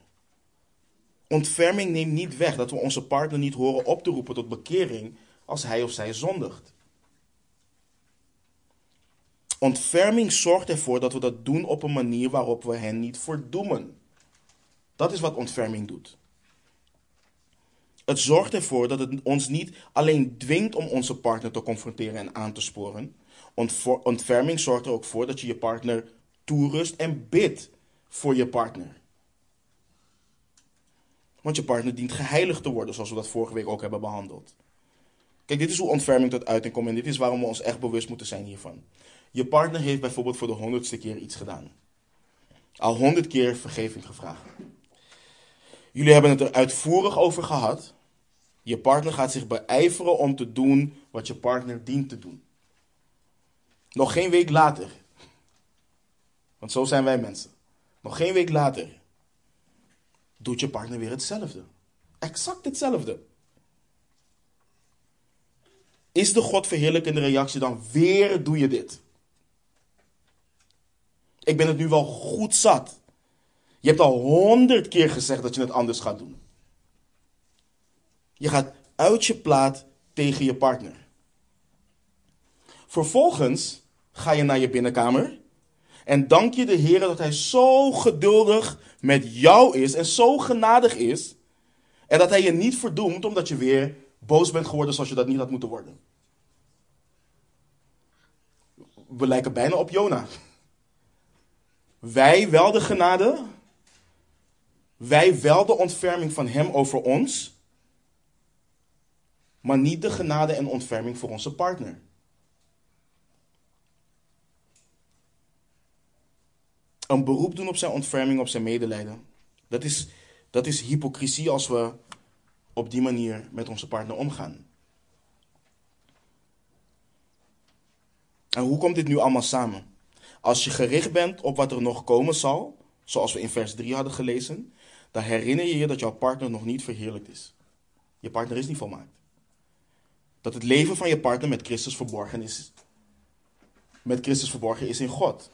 Ontferming neemt niet weg dat we onze partner niet horen op te roepen tot bekering als hij of zij zondigt. Ontferming zorgt ervoor dat we dat doen op een manier waarop we hen niet verdoemen. Dat is wat ontferming doet. Het zorgt ervoor dat het ons niet alleen dwingt om onze partner te confronteren en aan te sporen. Ontferming zorgt er ook voor dat je je partner toerust en bidt voor je partner. Want je partner dient geheiligd te worden, zoals we dat vorige week ook hebben behandeld. Kijk, dit is hoe ontferming tot uiting komt en dit is waarom we ons echt bewust moeten zijn hiervan. Je partner heeft bijvoorbeeld voor de honderdste keer iets gedaan. Al honderd keer vergeving gevraagd. Jullie hebben het er uitvoerig over gehad. Je partner gaat zich beijveren om te doen wat je partner dient te doen. Nog geen week later. Want zo zijn wij mensen. Nog geen week later doet je partner weer hetzelfde. Exact hetzelfde. Is de God verheerlijkende reactie dan weer doe je dit? Ik ben het nu wel goed zat. Je hebt al honderd keer gezegd dat je het anders gaat doen. Je gaat uit je plaat tegen je partner. Vervolgens ga je naar je binnenkamer. En dank je de Heer dat Hij zo geduldig met jou is en zo genadig is. En dat Hij je niet verdoemt omdat je weer boos bent geworden zoals je dat niet had moeten worden. We lijken bijna op Jona. Wij wel de genade, wij wel de ontferming van Hem over ons, maar niet de genade en ontferming voor onze partner. Een beroep doen op zijn ontferming, op zijn medelijden. Dat is, dat is hypocrisie als we op die manier met onze partner omgaan. En hoe komt dit nu allemaal samen? Als je gericht bent op wat er nog komen zal, zoals we in vers 3 hadden gelezen, dan herinner je je dat jouw partner nog niet verheerlijkt is. Je partner is niet volmaakt. Dat het leven van je partner met Christus verborgen is. Met Christus verborgen is in God.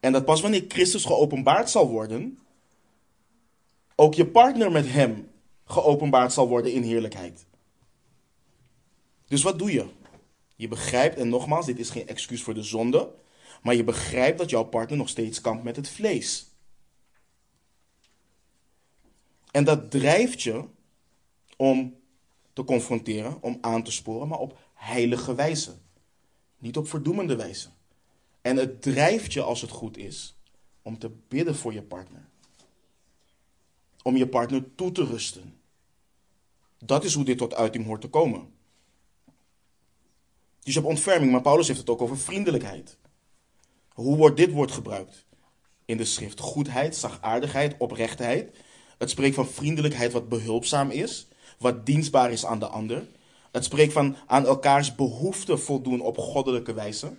En dat pas wanneer Christus geopenbaard zal worden, ook je partner met hem geopenbaard zal worden in heerlijkheid. Dus wat doe je? Je begrijpt, en nogmaals, dit is geen excuus voor de zonde, maar je begrijpt dat jouw partner nog steeds kampt met het vlees. En dat drijft je om te confronteren, om aan te sporen, maar op heilige wijze. Niet op verdoemende wijze. En het drijft je, als het goed is, om te bidden voor je partner. Om je partner toe te rusten. Dat is hoe dit tot uiting hoort te komen. Dus je hebt ontferming, maar Paulus heeft het ook over vriendelijkheid. Hoe wordt dit woord gebruikt in de schrift? Goedheid, zachtaardigheid, oprechtheid. Het spreekt van vriendelijkheid wat behulpzaam is, wat dienstbaar is aan de ander. Het spreekt van aan elkaars behoeften voldoen op goddelijke wijze.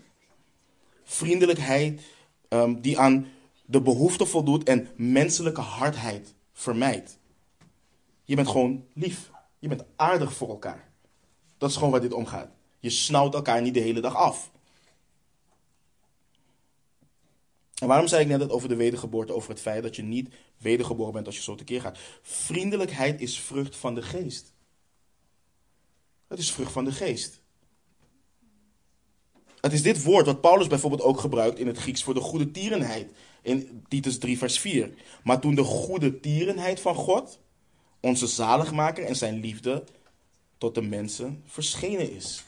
Vriendelijkheid um, die aan de behoeften voldoet en menselijke hardheid vermijdt. Je bent gewoon lief. Je bent aardig voor elkaar. Dat is gewoon waar dit om gaat. Je snauwt elkaar niet de hele dag af. En waarom zei ik net het over de wedergeboorte, over het feit dat je niet wedergeboren bent als je zo tekeer gaat? Vriendelijkheid is vrucht van de geest. Het is vrucht van de geest. Het is dit woord wat Paulus bijvoorbeeld ook gebruikt in het Grieks voor de goede tierenheid. In Titus 3, vers 4. Maar toen de goede tierenheid van God, onze zaligmaker en zijn liefde tot de mensen verschenen is.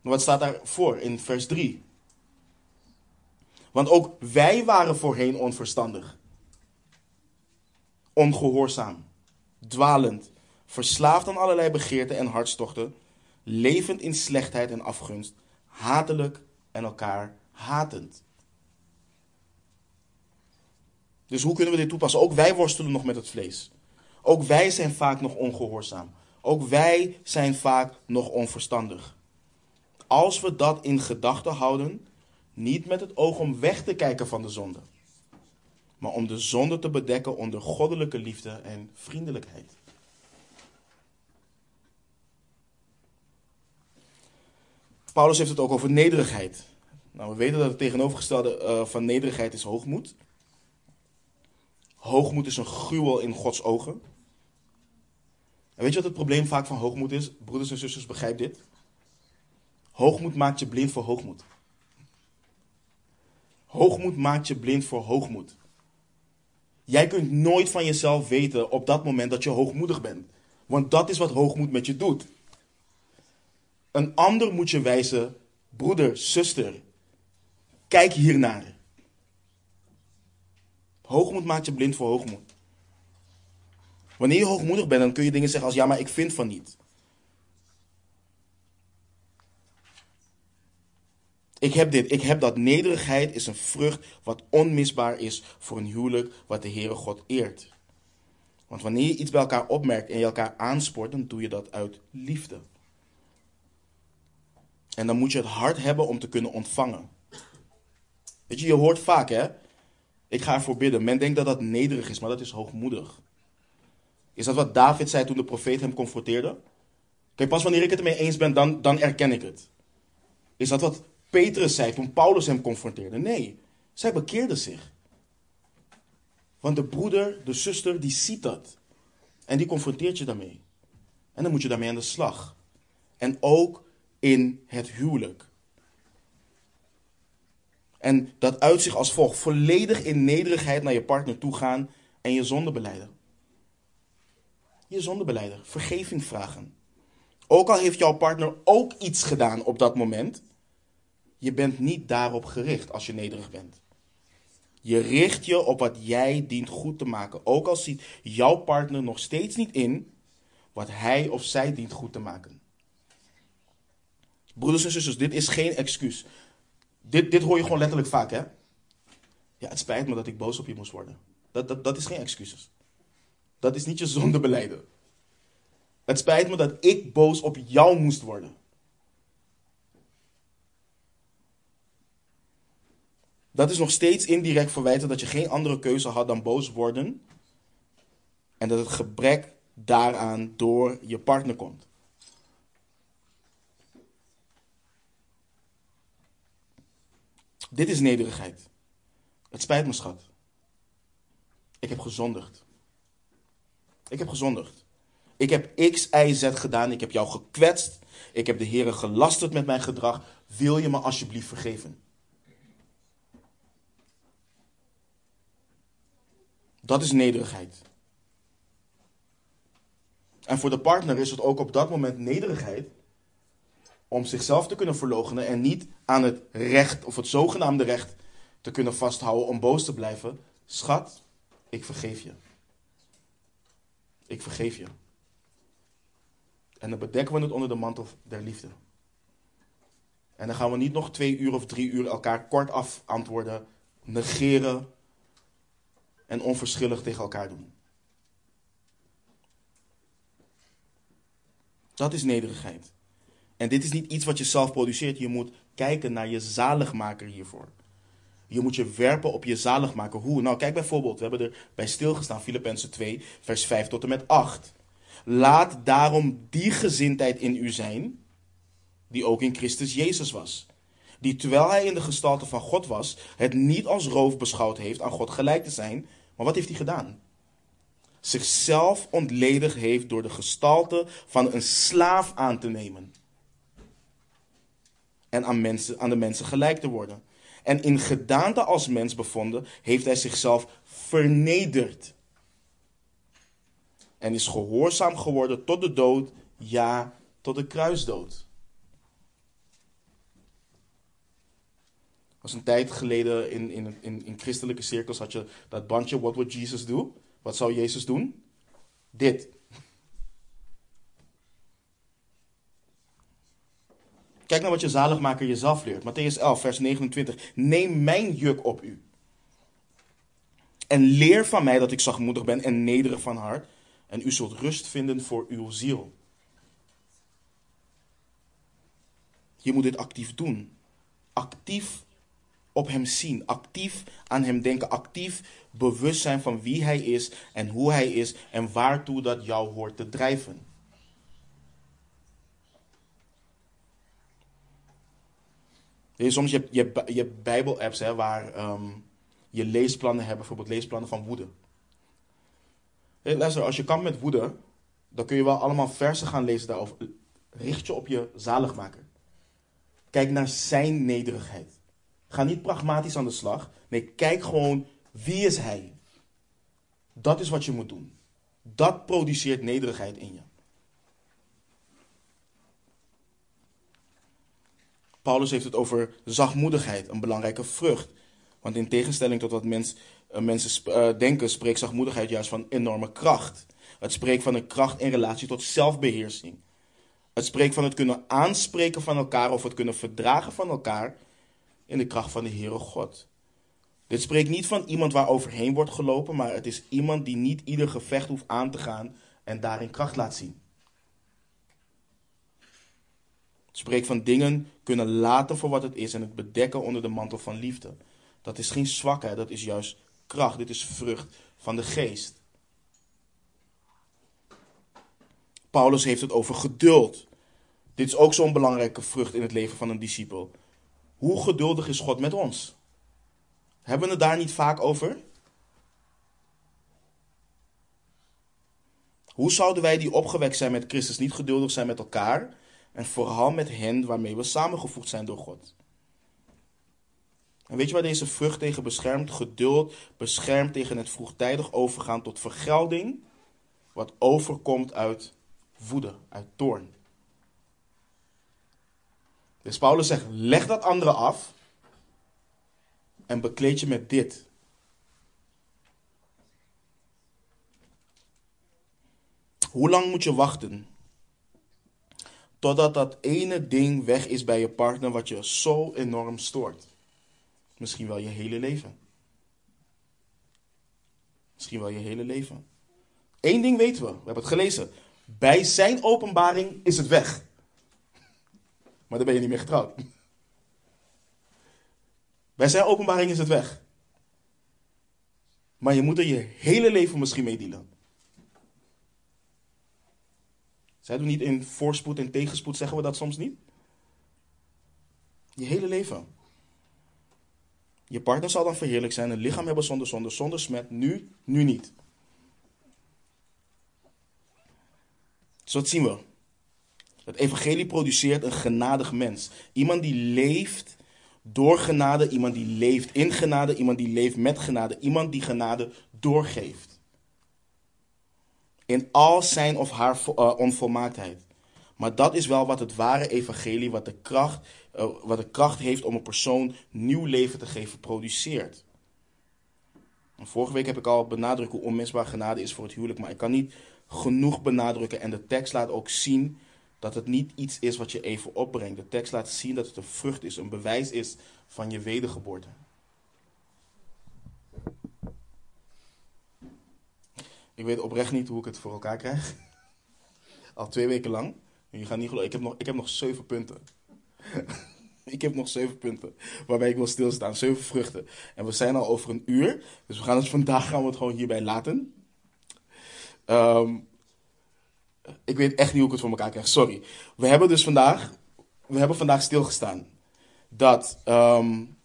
Wat staat daarvoor in vers 3? Want ook wij waren voorheen onverstandig, ongehoorzaam, dwalend, verslaafd aan allerlei begeerten en hartstochten, levend in slechtheid en afgunst, hatelijk en elkaar hatend. Dus hoe kunnen we dit toepassen? Ook wij worstelen nog met het vlees. Ook wij zijn vaak nog ongehoorzaam. Ook wij zijn vaak nog onverstandig. Als we dat in gedachten houden, niet met het oog om weg te kijken van de zonde, maar om de zonde te bedekken onder goddelijke liefde en vriendelijkheid. Paulus heeft het ook over nederigheid. Nou, we weten dat het tegenovergestelde uh, van nederigheid is hoogmoed. Hoogmoed is een gruwel in Gods ogen. En weet je wat het probleem vaak van hoogmoed is? Broeders en zusters, begrijp dit. Hoogmoed maakt je blind voor hoogmoed. Hoogmoed maakt je blind voor hoogmoed. Jij kunt nooit van jezelf weten op dat moment dat je hoogmoedig bent. Want dat is wat hoogmoed met je doet. Een ander moet je wijzen, broeder, zuster, kijk hiernaar. Hoogmoed maakt je blind voor hoogmoed. Wanneer je hoogmoedig bent, dan kun je dingen zeggen als ja, maar ik vind van niet. Ik heb dit, ik heb dat. Nederigheid is een vrucht wat onmisbaar is voor een huwelijk wat de Heere God eert. Want wanneer je iets bij elkaar opmerkt en je elkaar aanspoort, dan doe je dat uit liefde. En dan moet je het hart hebben om te kunnen ontvangen. Weet je, je hoort vaak hè, ik ga ervoor bidden. Men denkt dat dat nederig is, maar dat is hoogmoedig. Is dat wat David zei toen de profeet hem confronteerde? Kijk, pas wanneer ik het ermee eens ben, dan, dan erken ik het. Is dat wat Petrus zei toen Paulus hem confronteerde? Nee, zij bekeerde zich. Want de broeder, de zuster, die ziet dat. En die confronteert je daarmee. En dan moet je daarmee aan de slag. En ook in het huwelijk. En dat uit zich als volgt: volledig in nederigheid naar je partner toe gaan en je zonde beleiden. Je zonde beleiden, vergeving vragen. Ook al heeft jouw partner ook iets gedaan op dat moment, je bent niet daarop gericht als je nederig bent. Je richt je op wat jij dient goed te maken. Ook al ziet jouw partner nog steeds niet in wat hij of zij dient goed te maken. Broeders en zusters, dit is geen excuus. Dit, dit hoor je gewoon letterlijk vaak, hè? Ja, het spijt me dat ik boos op je moest worden. Dat, dat, dat is geen excuses. Dat is niet je zonde beleiden. Het spijt me dat ik boos op jou moest worden. Dat is nog steeds indirect verwijten dat je geen andere keuze had dan boos worden. En dat het gebrek daaraan door je partner komt. Dit is nederigheid. Het spijt me, schat. Ik heb gezondigd. Ik heb gezondigd. Ik heb X, Y, Z gedaan. Ik heb jou gekwetst. Ik heb de Heer gelasterd met mijn gedrag. Wil je me alsjeblieft vergeven? Dat is nederigheid. En voor de partner is het ook op dat moment nederigheid om zichzelf te kunnen verloochenen en niet aan het recht of het zogenaamde recht te kunnen vasthouden om boos te blijven. Schat, ik vergeef je. Ik vergeef je. En dan bedekken we het onder de mantel der liefde. En dan gaan we niet nog twee uur of drie uur elkaar kortaf antwoorden, negeren en onverschillig tegen elkaar doen. Dat is nederigheid. En dit is niet iets wat je zelf produceert. Je moet kijken naar je zaligmaker hiervoor. Je moet je werpen op je zaligmaker. Hoe? Nou, kijk bijvoorbeeld, we hebben er bij stilgestaan, Filippenzen 2, vers 5 tot en met 8. Laat daarom die gezindheid in u zijn, die ook in Christus Jezus was. Die terwijl hij in de gestalte van God was, het niet als roof beschouwd heeft aan God gelijk te zijn. Maar wat heeft hij gedaan? Zichzelf ontledigd heeft door de gestalte van een slaaf aan te nemen. En aan, mensen, aan de mensen gelijk te worden. En in gedaante als mens bevonden, heeft hij zichzelf vernederd. En is gehoorzaam geworden tot de dood, ja, tot de kruisdood. was een tijd geleden in, in, in, in christelijke cirkels had je dat bandje What would Jesus do? Wat zou Jezus doen? Dit. Kijk naar wat je zaligmaker jezelf leert. Matthäus 11, vers 29. Neem mijn juk op u. En leer van mij dat ik zachtmoedig ben en nederig van hart. En u zult rust vinden voor uw ziel. Je moet dit actief doen. Actief op hem zien, actief aan hem denken, actief bewust zijn van wie hij is en hoe hij is en waartoe dat jou hoort te drijven. Soms je, je, je Bijbel-apps waar um, je leesplannen hebben, bijvoorbeeld leesplannen van woede. Hey, als je kan met woede, dan kun je wel allemaal versen gaan lezen daarover. Richt je op je zaligmaker. Kijk naar zijn nederigheid. Ga niet pragmatisch aan de slag. Nee, kijk gewoon wie is hij. Dat is wat je moet doen. Dat produceert nederigheid in je. Paulus heeft het over zachtmoedigheid, een belangrijke vrucht. Want in tegenstelling tot wat uh, mensen uh, denken, spreekt zachtmoedigheid juist van enorme kracht. Het spreekt van een kracht in relatie tot zelfbeheersing. Het spreekt van het kunnen aanspreken van elkaar of het kunnen verdragen van elkaar in de kracht van de Heere God. Dit spreekt niet van iemand waar overheen wordt gelopen, maar het is iemand die niet ieder gevecht hoeft aan te gaan en daarin kracht laat zien. Het van dingen kunnen laten voor wat het is en het bedekken onder de mantel van liefde. Dat is geen zwakheid, dat is juist kracht. Dit is vrucht van de geest. Paulus heeft het over geduld. Dit is ook zo'n belangrijke vrucht in het leven van een discipel. Hoe geduldig is God met ons? Hebben we het daar niet vaak over? Hoe zouden wij die opgewekt zijn met Christus niet geduldig zijn met elkaar En vooral met hen waarmee we samengevoegd zijn door God. En weet je waar deze vrucht tegen beschermt? Geduld beschermt tegen het vroegtijdig overgaan tot vergelding, wat overkomt uit woede, uit toorn. Dus Paulus zegt: leg dat andere af en bekleed je met dit. Hoe lang moet je wachten? Totdat dat ene ding weg is bij je partner wat je zo enorm stoort. Misschien wel je hele leven. Misschien wel je hele leven. Eén ding weten we, we hebben het gelezen. Bij zijn openbaring is het weg. Maar dan ben je niet meer getrouwd. Bij zijn openbaring is het weg. Maar je moet er je hele leven misschien mee dealen. Zij doen niet in voorspoed en tegenspoed, zeggen we dat soms niet? Je hele leven. Je partner zal dan verheerlijk zijn, een lichaam hebben zonder zonde, zonder smet, nu, nu niet. Zo dat zien we. Het evangelie produceert een genadig mens. Iemand die leeft door genade, iemand die leeft in genade, iemand die leeft met genade, iemand die genade doorgeeft. In al zijn of haar uh, onvolmaaktheid. Maar dat is wel wat het ware evangelie, wat de, kracht, uh, wat de kracht heeft om een persoon nieuw leven te geven, produceert. Vorige week heb ik al benadrukt hoe onmisbaar genade is voor het huwelijk, maar ik kan niet genoeg benadrukken. En de tekst laat ook zien dat het niet iets is wat je even opbrengt. De tekst laat zien dat het een vrucht is, een bewijs is van je wedergeboorte. Ik weet oprecht niet hoe ik het voor elkaar krijg. Al twee weken lang. Je gaat niet geloven. Ik heb nog, ik heb nog zeven punten. ik heb nog zeven punten. Waarbij ik wil stilstaan. Zeven vruchten. En we zijn al over een uur. Dus we gaan het vandaag gaan we het gewoon hierbij laten. Um, ik weet echt niet hoe ik het voor elkaar krijg. Sorry. We hebben dus vandaag, we hebben vandaag stilgestaan dat um,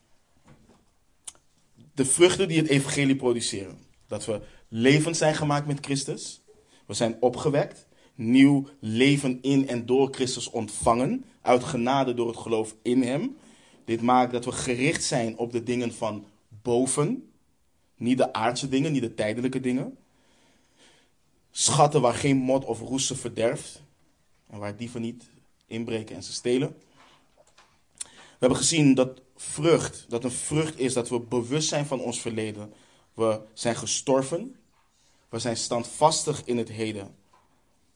de vruchten die het evangelie produceren, dat we levend zijn gemaakt met Christus, we zijn opgewekt, nieuw leven in en door Christus ontvangen, uit genade door het geloof in Hem. Dit maakt dat we gericht zijn op de dingen van boven, niet de aardse dingen, niet de tijdelijke dingen. Schatten waar geen mot of roest verderft. En waar dieven niet inbreken en ze stelen. We hebben gezien dat vrucht, dat een vrucht is dat we bewust zijn van ons verleden. We zijn gestorven. We zijn standvastig in het heden.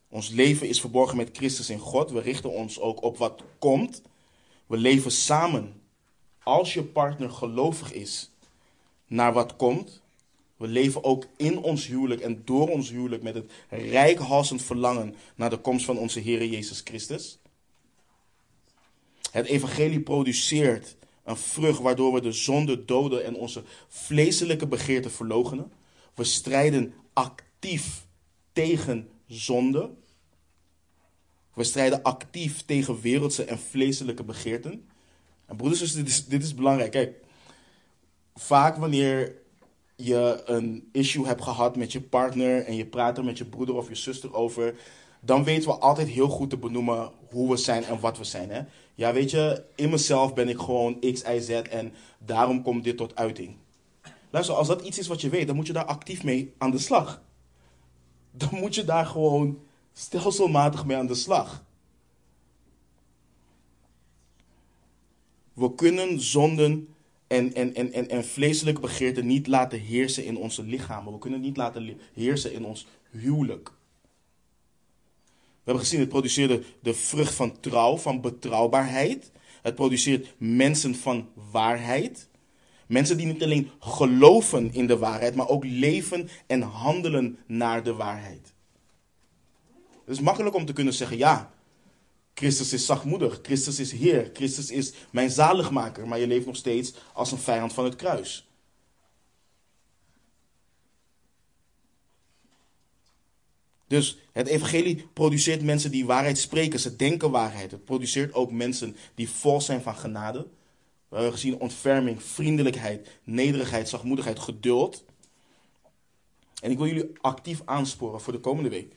Ons leven is verborgen met Christus in God. We richten ons ook op wat komt. We leven samen. Als je partner gelovig is naar wat komt, we leven ook in ons huwelijk en door ons huwelijk met het rijkhalsend verlangen naar de komst van onze Heer Jezus Christus. Het evangelie produceert een vrucht waardoor we de zonde doden en onze vleeselijke begeerten verlogenen. We strijden actief tegen zonde. We strijden actief tegen wereldse en vleeselijke begeerten. En broeders dit dit is belangrijk. Kijk, vaak wanneer je een issue hebt gehad met je partner en je praat er met je broeder of je zuster over, dan weten we altijd heel goed te benoemen hoe we zijn en wat we zijn. Hè? Ja, weet je, in mezelf ben ik gewoon X, Y, Z en daarom komt dit tot uiting. Luister, als dat iets is wat je weet, dan moet je daar actief mee aan de slag. Dan moet je daar gewoon stelselmatig mee aan de slag. We kunnen zonden en, en, en, en, en vleeselijke begeerten niet laten heersen in onze lichamen. We kunnen niet laten heersen in ons huwelijk. We hebben gezien, het produceert de vrucht van trouw, van betrouwbaarheid. Het produceert mensen van waarheid. Mensen die niet alleen geloven in de waarheid, maar ook leven en handelen naar de waarheid. Het is makkelijk om te kunnen zeggen, ja, Christus is zachtmoedig. Christus is Heer. Christus is mijn zaligmaker. Maar je leeft nog steeds als een vijand van het kruis. Dus het evangelie produceert mensen die waarheid spreken. Ze denken waarheid. Het produceert ook mensen die vol zijn van genade. We hebben gezien ontferming, vriendelijkheid, nederigheid, zachtmoedigheid, geduld. En ik wil jullie actief aansporen voor de komende week.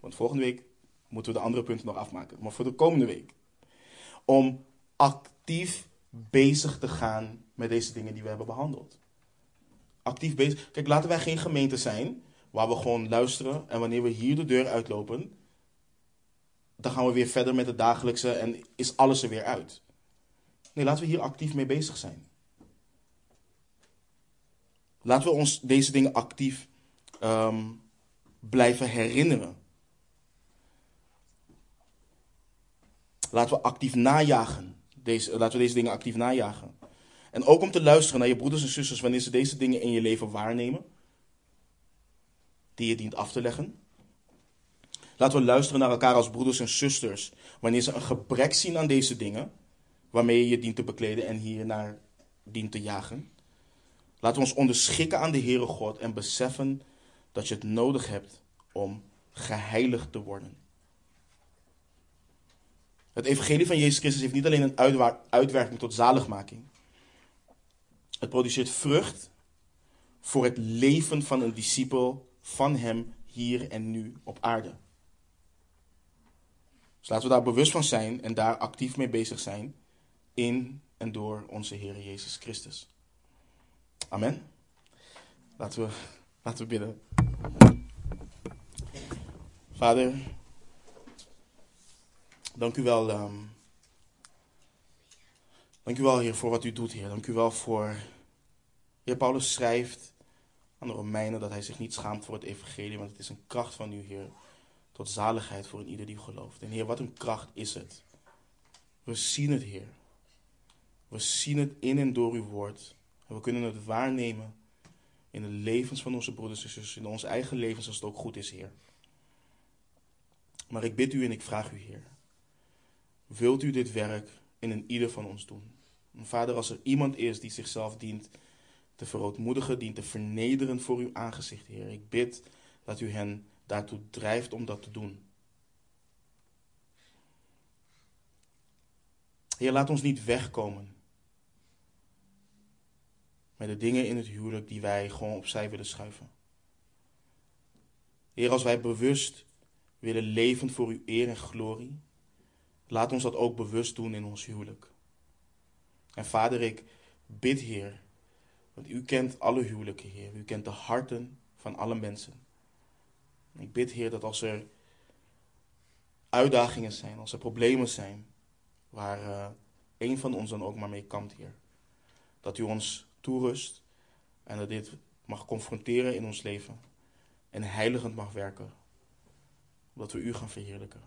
Want volgende week moeten we de andere punten nog afmaken. Maar voor de komende week. Om actief bezig te gaan met deze dingen die we hebben behandeld. Actief bezig. Kijk, laten wij geen gemeente zijn waar we gewoon luisteren en wanneer we hier de deur uitlopen, dan gaan we weer verder met het dagelijkse en is alles er weer uit. Nee, laten we hier actief mee bezig zijn. Laten we ons deze dingen actief ehm, blijven herinneren. Laten we actief najagen. Deze, laten we deze dingen actief najagen. En ook om te luisteren naar je broeders en zusters wanneer ze deze dingen in je leven waarnemen. Die je dient af te leggen. Laten we luisteren naar elkaar als broeders en zusters. Wanneer ze een gebrek zien aan deze dingen. Waarmee je je dient te bekleden en hier naar dient te jagen. Laten we ons onderschikken aan de Heere God en beseffen dat je het nodig hebt om geheiligd te worden. Het evangelie van Jezus Christus heeft niet alleen een uitwerking tot zaligmaking. Het produceert vrucht voor het leven van een discipel van Hem hier en nu op aarde. Dus laten we daar bewust van zijn en daar actief mee bezig zijn in en door onze Heer Jezus Christus. Amen. Laten we, laten we bidden. Vader, dank u wel. Um, dank u wel, Heer, voor wat u doet, Heer. Dank u wel voor. Heer Paulus schrijft aan de Romeinen dat hij zich niet schaamt voor het Evangelie, want het is een kracht van u, Heer, tot zaligheid voor een ieder die gelooft. En Heer, wat een kracht is het. We zien het, Heer. We zien het in en door uw woord. En we kunnen het waarnemen in de levens van onze broeders en zusters, in onze eigen levens als het ook goed is, Heer. Maar ik bid u en ik vraag u, Heer, wilt u dit werk in een ieder van ons doen? Vader, als er iemand is die zichzelf dient te verootmoedigen, dient te vernederen voor uw aangezicht, Heer, ik bid dat u hen daartoe drijft om dat te doen. Heer, laat ons niet wegkomen de dingen in het huwelijk die wij gewoon opzij willen schuiven. Heer, als wij bewust willen leven voor uw eer en glorie, laat ons dat ook bewust doen in ons huwelijk. En vader, ik bid, Heer, want u kent alle huwelijken, Heer. U kent de harten van alle mensen. Ik bid, Heer, dat als er uitdagingen zijn, als er problemen zijn, waar uh, een van ons dan ook maar mee kampt, Heer, dat u ons toerust en dat dit mag confronteren in ons leven en heiligend mag werken, omdat we u gaan verheerlijken.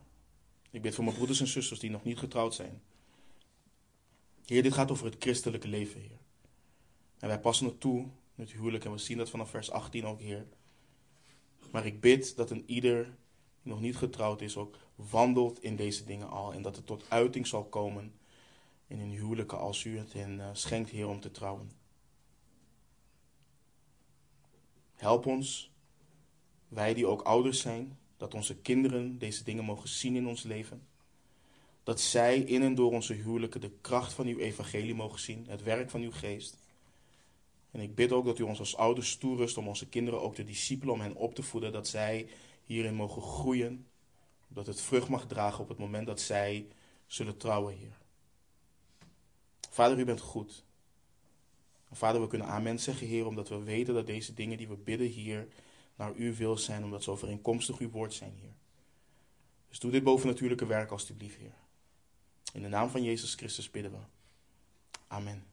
Ik bid voor mijn broeders en zusters die nog niet getrouwd zijn. Heer, dit gaat over het christelijke leven, Heer. En wij passen het toe met huwelijk en we zien dat vanaf vers 18 ook, Heer. Maar ik bid dat een ieder die nog niet getrouwd is ook wandelt in deze dingen al en dat het tot uiting zal komen in hun huwelijken als u het hen uh, schenkt, Heer, om te trouwen. Help ons, wij die ook ouders zijn, dat onze kinderen deze dingen mogen zien in ons leven. Dat zij in en door onze huwelijken de kracht van uw evangelie mogen zien, het werk van uw geest. En ik bid ook dat u ons als ouders toerust om onze kinderen ook te discipelen, om hen op te voeden, dat zij hierin mogen groeien. Dat het vrucht mag dragen op het moment dat zij zullen trouwen, Heer. Vader, u bent goed. Vader, we kunnen amen zeggen, Heer, omdat we weten dat deze dingen die we bidden hier naar uw wil zijn, omdat ze overeenkomstig uw woord zijn, Heer. Dus doe dit bovennatuurlijke werk alstublieft, Heer. In de naam van Jezus Christus bidden we. Amen.